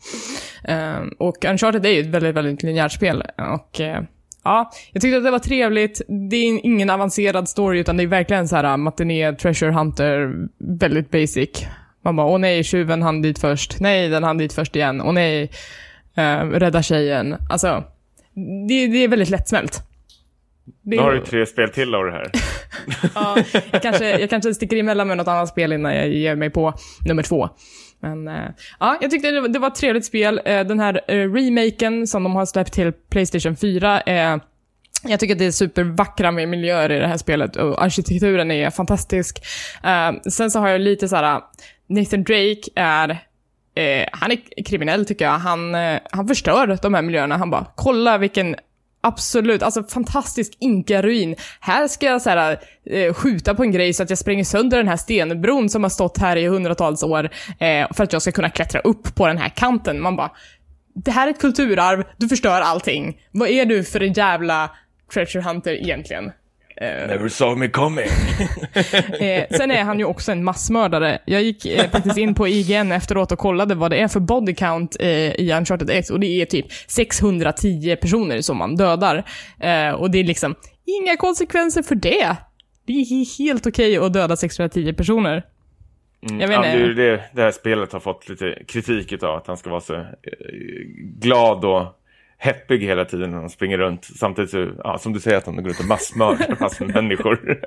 Eh, och Uncharted är ju ett väldigt, väldigt linjärt spel och eh, ja, jag tyckte att det var trevligt. Det är ingen avancerad story utan det är verkligen så här ah, matiné, treasure hunter, väldigt basic. Man bara, åh nej, tjuven hann dit först. Nej, den hann dit först igen. Åh nej, eh, rädda tjejen. Alltså, det, det är väldigt lättsmält. Det, Nu har du tre spel till av det här. ja, jag, kanske, jag kanske sticker emellan med något annat spel innan jag ger mig på nummer två. Men eh, ja, jag tyckte det var, det var ett trevligt spel. Eh, den här eh, remaken som de har släppt till Playstation 4 är jag tycker att det är supervackra med miljöer i det här spelet och arkitekturen är fantastisk. Sen så har jag lite så här, Nathan Drake är han är kriminell tycker jag. Han, han förstör de här miljöerna. Han bara, kolla vilken Absolut, alltså fantastisk inka-ruin. Här ska jag så här, eh, skjuta på en grej så att jag spränger sönder den här stenbron som har stått här i hundratals år eh, för att jag ska kunna klättra upp på den här kanten. Man bara, det här är ett kulturarv, du förstör allting. Vad är du för en jävla treasure hunter egentligen? Never saw me coming. Eh, sen är han ju också en massmördare. Jag gick eh, faktiskt in på IGN efteråt och kollade vad det är för body count eh, i Uncharted 1 och det är typ 610 personer som man dödar. Eh, och det är liksom inga konsekvenser för det. Det är helt okej att döda 610 personer. Jag vet Ja, det inte. det det här spelet har fått lite kritik utav, att han ska vara så eh, glad och häppig hela tiden när han springer runt. Samtidigt så, ja, som du säger att han går ut och massmördar massor med människor.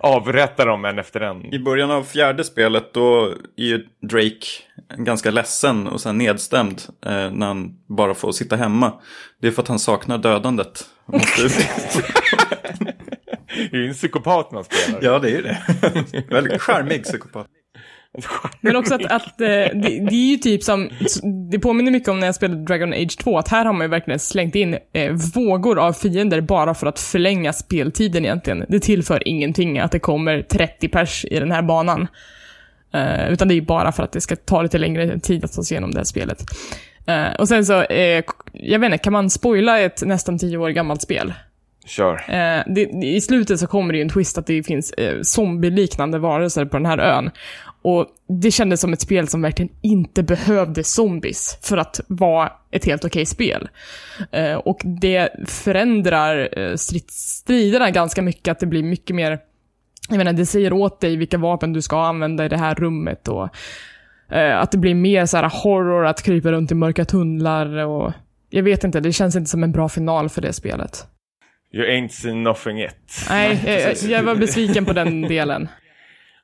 Avrättar dem en efter en. I början av fjärde spelet då är ju Drake ganska ledsen och sen nedstämd eh, när han bara får sitta hemma. Det är för att han saknar dödandet. Han Måste... Det är ju en psykopat man spelar. ja, det är ju det. Väldigt charmig psykopat. Men också att, att eh, det, det är ju typ som, det påminner mycket om när jag spelade Dragon Age 2, att här har man ju verkligen slängt in eh, vågor av fiender bara för att förlänga speltiden egentligen. Det tillför ingenting att det kommer 30 pers i den här banan. Eh, utan det är ju bara för att det ska ta lite längre tid att ta sig igenom det här spelet. Eh, och sen så, eh, jag vet inte, kan man spoila ett nästan 10 år gammalt spel? Kör. Eh, det, I slutet så kommer det ju en twist att det finns eh, zombie-liknande varelser på den här ön. Och det kändes som ett spel som verkligen inte behövde zombies för att vara ett helt okej spel. Eh, och det förändrar eh, strid, striderna ganska mycket, att det blir mycket mer jag menar, det säger åt dig vilka vapen du ska använda i det här rummet och eh, att det blir mer så här horror att krypa runt i mörka tunnlar och jag vet inte, det känns inte som en bra final för det spelet. You ain't seen nothing yet. Nej, jag, jag var besviken på den delen.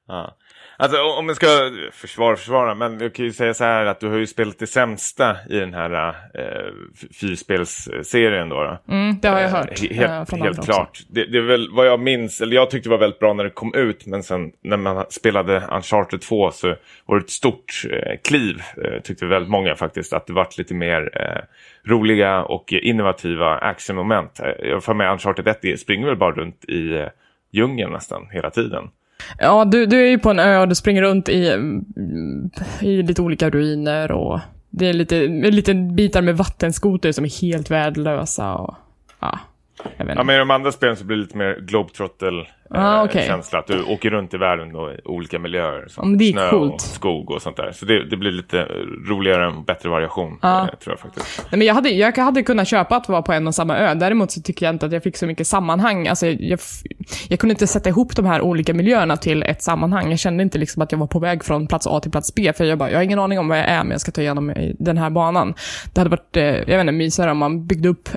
Ja. Alltså om man ska försvara, försvara, men jag kan ju säga så här att du har ju spelat det sämsta i den här eh, fyrspelsserien då. då. Mm, det har jag hört. Eh, eh, helt från helt klart. Det, det är väl vad jag minns, eller jag tyckte det var väldigt bra när det kom ut, men sen när man spelade Uncharted 2 så var det ett stort eh, kliv, eh, tyckte väldigt många faktiskt, att det vart lite mer eh, roliga och innovativa actionmoment. Eh, Jag får med Uncharted 1 det springer väl bara runt i eh, djungeln nästan hela tiden. Ja, du, du är ju på en ö och du springer runt i, i lite olika ruiner och det är lite, lite bitar med vattenskoter som är helt värdelösa och ja, jag vet Ja, inte. men i de andra spelen så blir det lite mer globetrottel Ah, eh, okej. känsla. Att du åker runt i världen då, i olika miljöer. Som snö coolt. och skog och sånt där. Så det, det blir lite roligare och bättre variation, Ja. eh, tror jag faktiskt. Nej, men jag, hade, jag hade kunnat köpa att vara på en och samma ö, däremot så tycker jag inte att jag fick så mycket sammanhang. Alltså, jag, jag kunde inte sätta ihop de här olika miljöerna till ett sammanhang. Jag kände inte liksom att jag var på väg från plats A till plats B, för jag bara, jag har ingen aning om vad jag är, men jag ska ta igenom den här banan. Det hade varit, eh, jag vet inte, mysigare om man byggde upp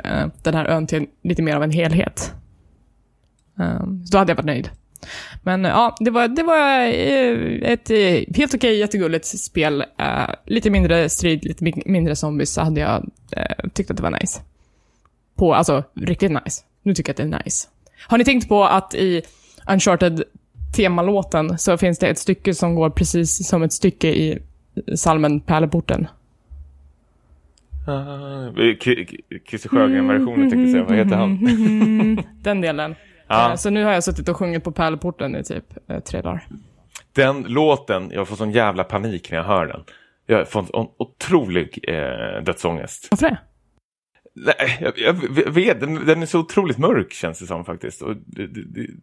den här ön till lite mer av en helhet. Um, så då hade jag varit nöjd. Men ja, det var, det var eh, ett eh, helt okej, jättegulligt spel. Eh, lite mindre strid, lite mi- mindre zombies, så hade jag eh, tyckt att det var nice. På, alltså, riktigt nice. Nu tycker jag att det är nice. Har ni tänkt på att i Uncharted temalåten så finns det ett stycke som går precis som ett stycke i salmen Pärleporten? Uh, Christer Sjögren-versionen tänkte jag säga. Vad heter han? Den delen. Ja. Eh, Så nu har jag suttit och sjungit på Pärleporten i typ eh, tre dagar. Den låten, jag får sån jävla panik när jag hör den. Jag får en otrolig eh, dödsångest. Varför det? Nej, jag, jag vet, den, den är så otroligt mörk känns det som faktiskt. Och det,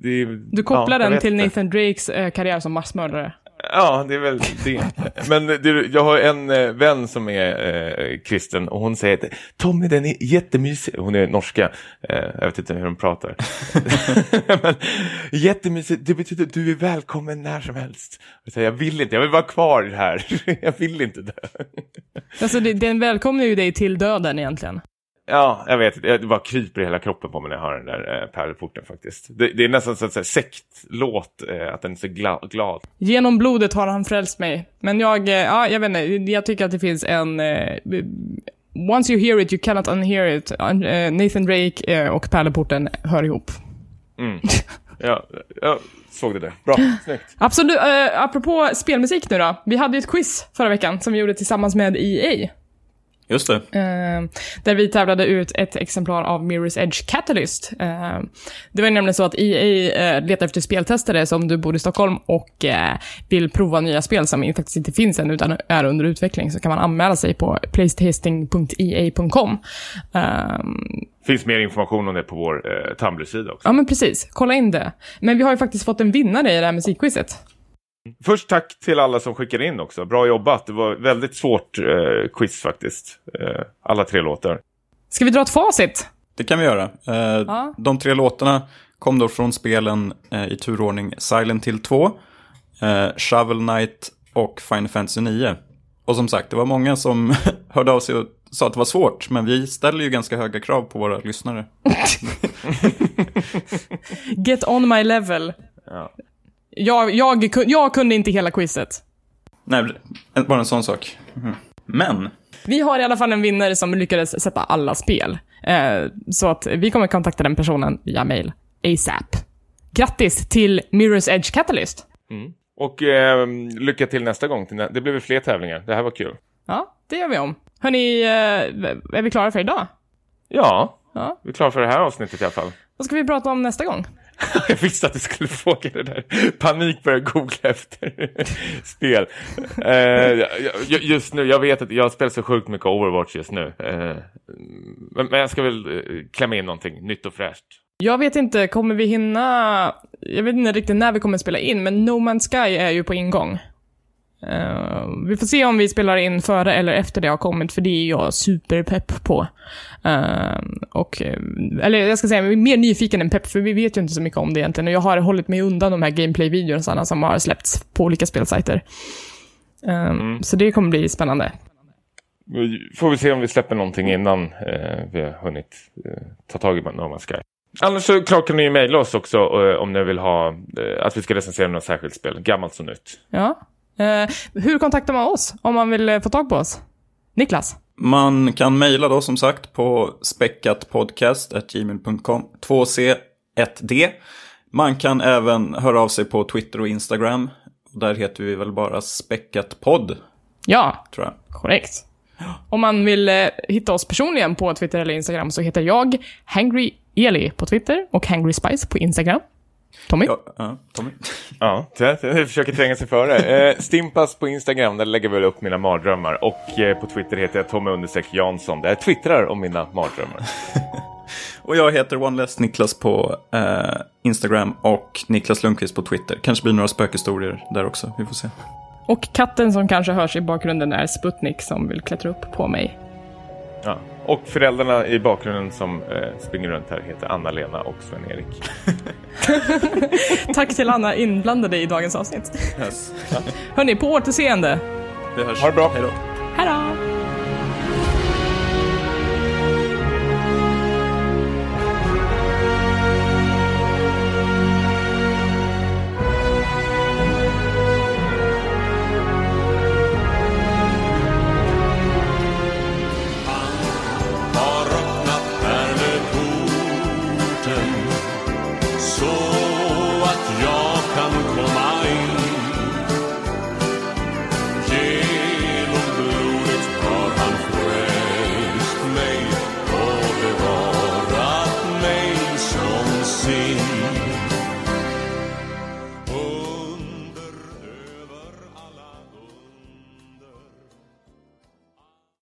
det, Du kopplar ja, den till. Nathan Drakes eh, karriär som massmördare. Ja, det är väl det. Men du, jag har en eh, vän som är eh, kristen och hon säger att Tommy den är jättemysig. Hon är norska, eh, jag vet inte hur hon pratar. Men, jättemysig, det betyder att du är välkommen när som helst. Jag, säger, jag vill inte, jag vill vara kvar här. jag vill inte dö. Alltså, den välkomnar ju dig till döden egentligen. Ja, jag vet. Det bara kryper i hela kroppen på mig när jag hör den där eh, pärleporten faktiskt. Det, det är nästan så att säga sektlåt, eh, att den är så gla- glad. Genom blodet har han frälst mig. Men jag, eh, ja, jag vet inte, jag tycker att det finns en... Eh, once you hear it, you cannot unhear it. Eh, Nathan Drake eh, och Pärleporten hör ihop. Mm. Ja, jag såg det där. Bra, snyggt. Absolut, eh, apropå spelmusik nu då. Vi hade ju ett quiz förra veckan som vi gjorde tillsammans med EA. Just det. Eh, där vi tävlade ut ett exemplar av Mirror's Edge Catalyst. Eh, det var ju nämligen så att EA eh, letar efter speltestare som du bor i Stockholm och eh, vill prova nya spel som faktiskt inte finns än utan är under utveckling så kan man anmäla sig på placetesting.ea.com. Eh, Finns mer information om det på vår eh, Tumblr-sida också. ja men precis, kolla in det. Men vi har ju faktiskt fått en vinnare i det här musikquizet. Först tack till alla som skickade in också. Bra jobbat. Det var väldigt svårt eh, quiz faktiskt. Eh, alla tre låtar. Ska vi dra ett facit? Det kan vi göra. Eh, De tre låtarna kom då från spelen eh, i turordning Silent Hill 2, eh, Shovel Knight och Final Fantasy 9. Och som sagt, det var många som hörde av sig och sa att det var svårt. Men vi ställer ju ganska höga krav på våra lyssnare. Get on my level. Ja. Jag, jag, jag kunde inte hela quizet. Nej, bara en sån sak. Mhm. Men, Vi har i alla fall en vinnare som lyckades sätta alla spel. Eh, så att vi kommer kontakta den personen via mail ASAP. Grattis till Mirror's Edge Catalyst. Och eh, lycka till nästa gång. Det blir väl fler tävlingar. Det här var kul. Ja, det gör vi om. Hörni, eh, är vi klara för idag? Ja, Ja. vi är klara för det här avsnittet i alla fall. Vad ska vi prata om nästa gång? Jag visste att du skulle fråga det där. Panik börjar googla efter spel. Uh, just nu, jag vet att jag spelar så sjukt mycket Overwatch just nu. Uh, men, men jag ska väl eh, klämma in någonting nytt och fräscht. Jag vet inte, kommer vi hinna... Jag vet inte riktigt när vi kommer spela in, men No Man's Sky är ju på ingång. Eh, vi får se om vi spelar in före eller efter det har kommit, för det är jag superpepp på. Eh, och, eh, eller jag ska säga, jag är mer nyfiken än pepp, för vi vet ju inte så mycket om det egentligen. Och jag har hållit mig undan de här gameplay-videorna som har släppts på olika spelsajter. Eh, Så det kommer bli spännande. Får vi se om vi släpper någonting innan vi har hunnit ta tag i No Man's Sky. Annars så klart kan ni ju mejla oss också om ni vill ha att vi ska recensera något särskilt spel, gammalt som nytt. Ja. Eh, hur kontaktar man oss om man vill eh, få tag på oss? Niklas? man kan mejla då som sagt på speckatpodcast.gmail.com 2C1D. Man kan även höra av sig på Twitter och Instagram. Där heter vi väl bara speckatpodd, Ja, tror jag. Korrekt. Om man vill eh, hitta oss personligen på Twitter eller Instagram så heter jag Hangry Eli på Twitter och Hangry Spice på Instagram. Tommy? Ja, ja, Tommy. Ja, det försöker tränga sig före. Eh, Stimpas på Instagram, där lägger vi väl upp mina mardrömmar. Och eh, på Twitter heter jag Tommy understreck Jansson, där jag twittrar om mina mardrömmar. Och jag heter OneLess Niklas på eh, Instagram och Niklas Lundqvist på Twitter. Kanske blir några spökhistorier där också, vi får se. Och katten som kanske hörs i bakgrunden är Sputnik som vill klättra upp på mig. Ja. Och föräldrarna i bakgrunden som eh, springer runt här heter Anna-Lena och Sven-Erik. Tack till alla inblandade i dagens avsnitt. Yes. Hörni, på återseende. Vi hörs. Ha det bra. Hej då. Hej då!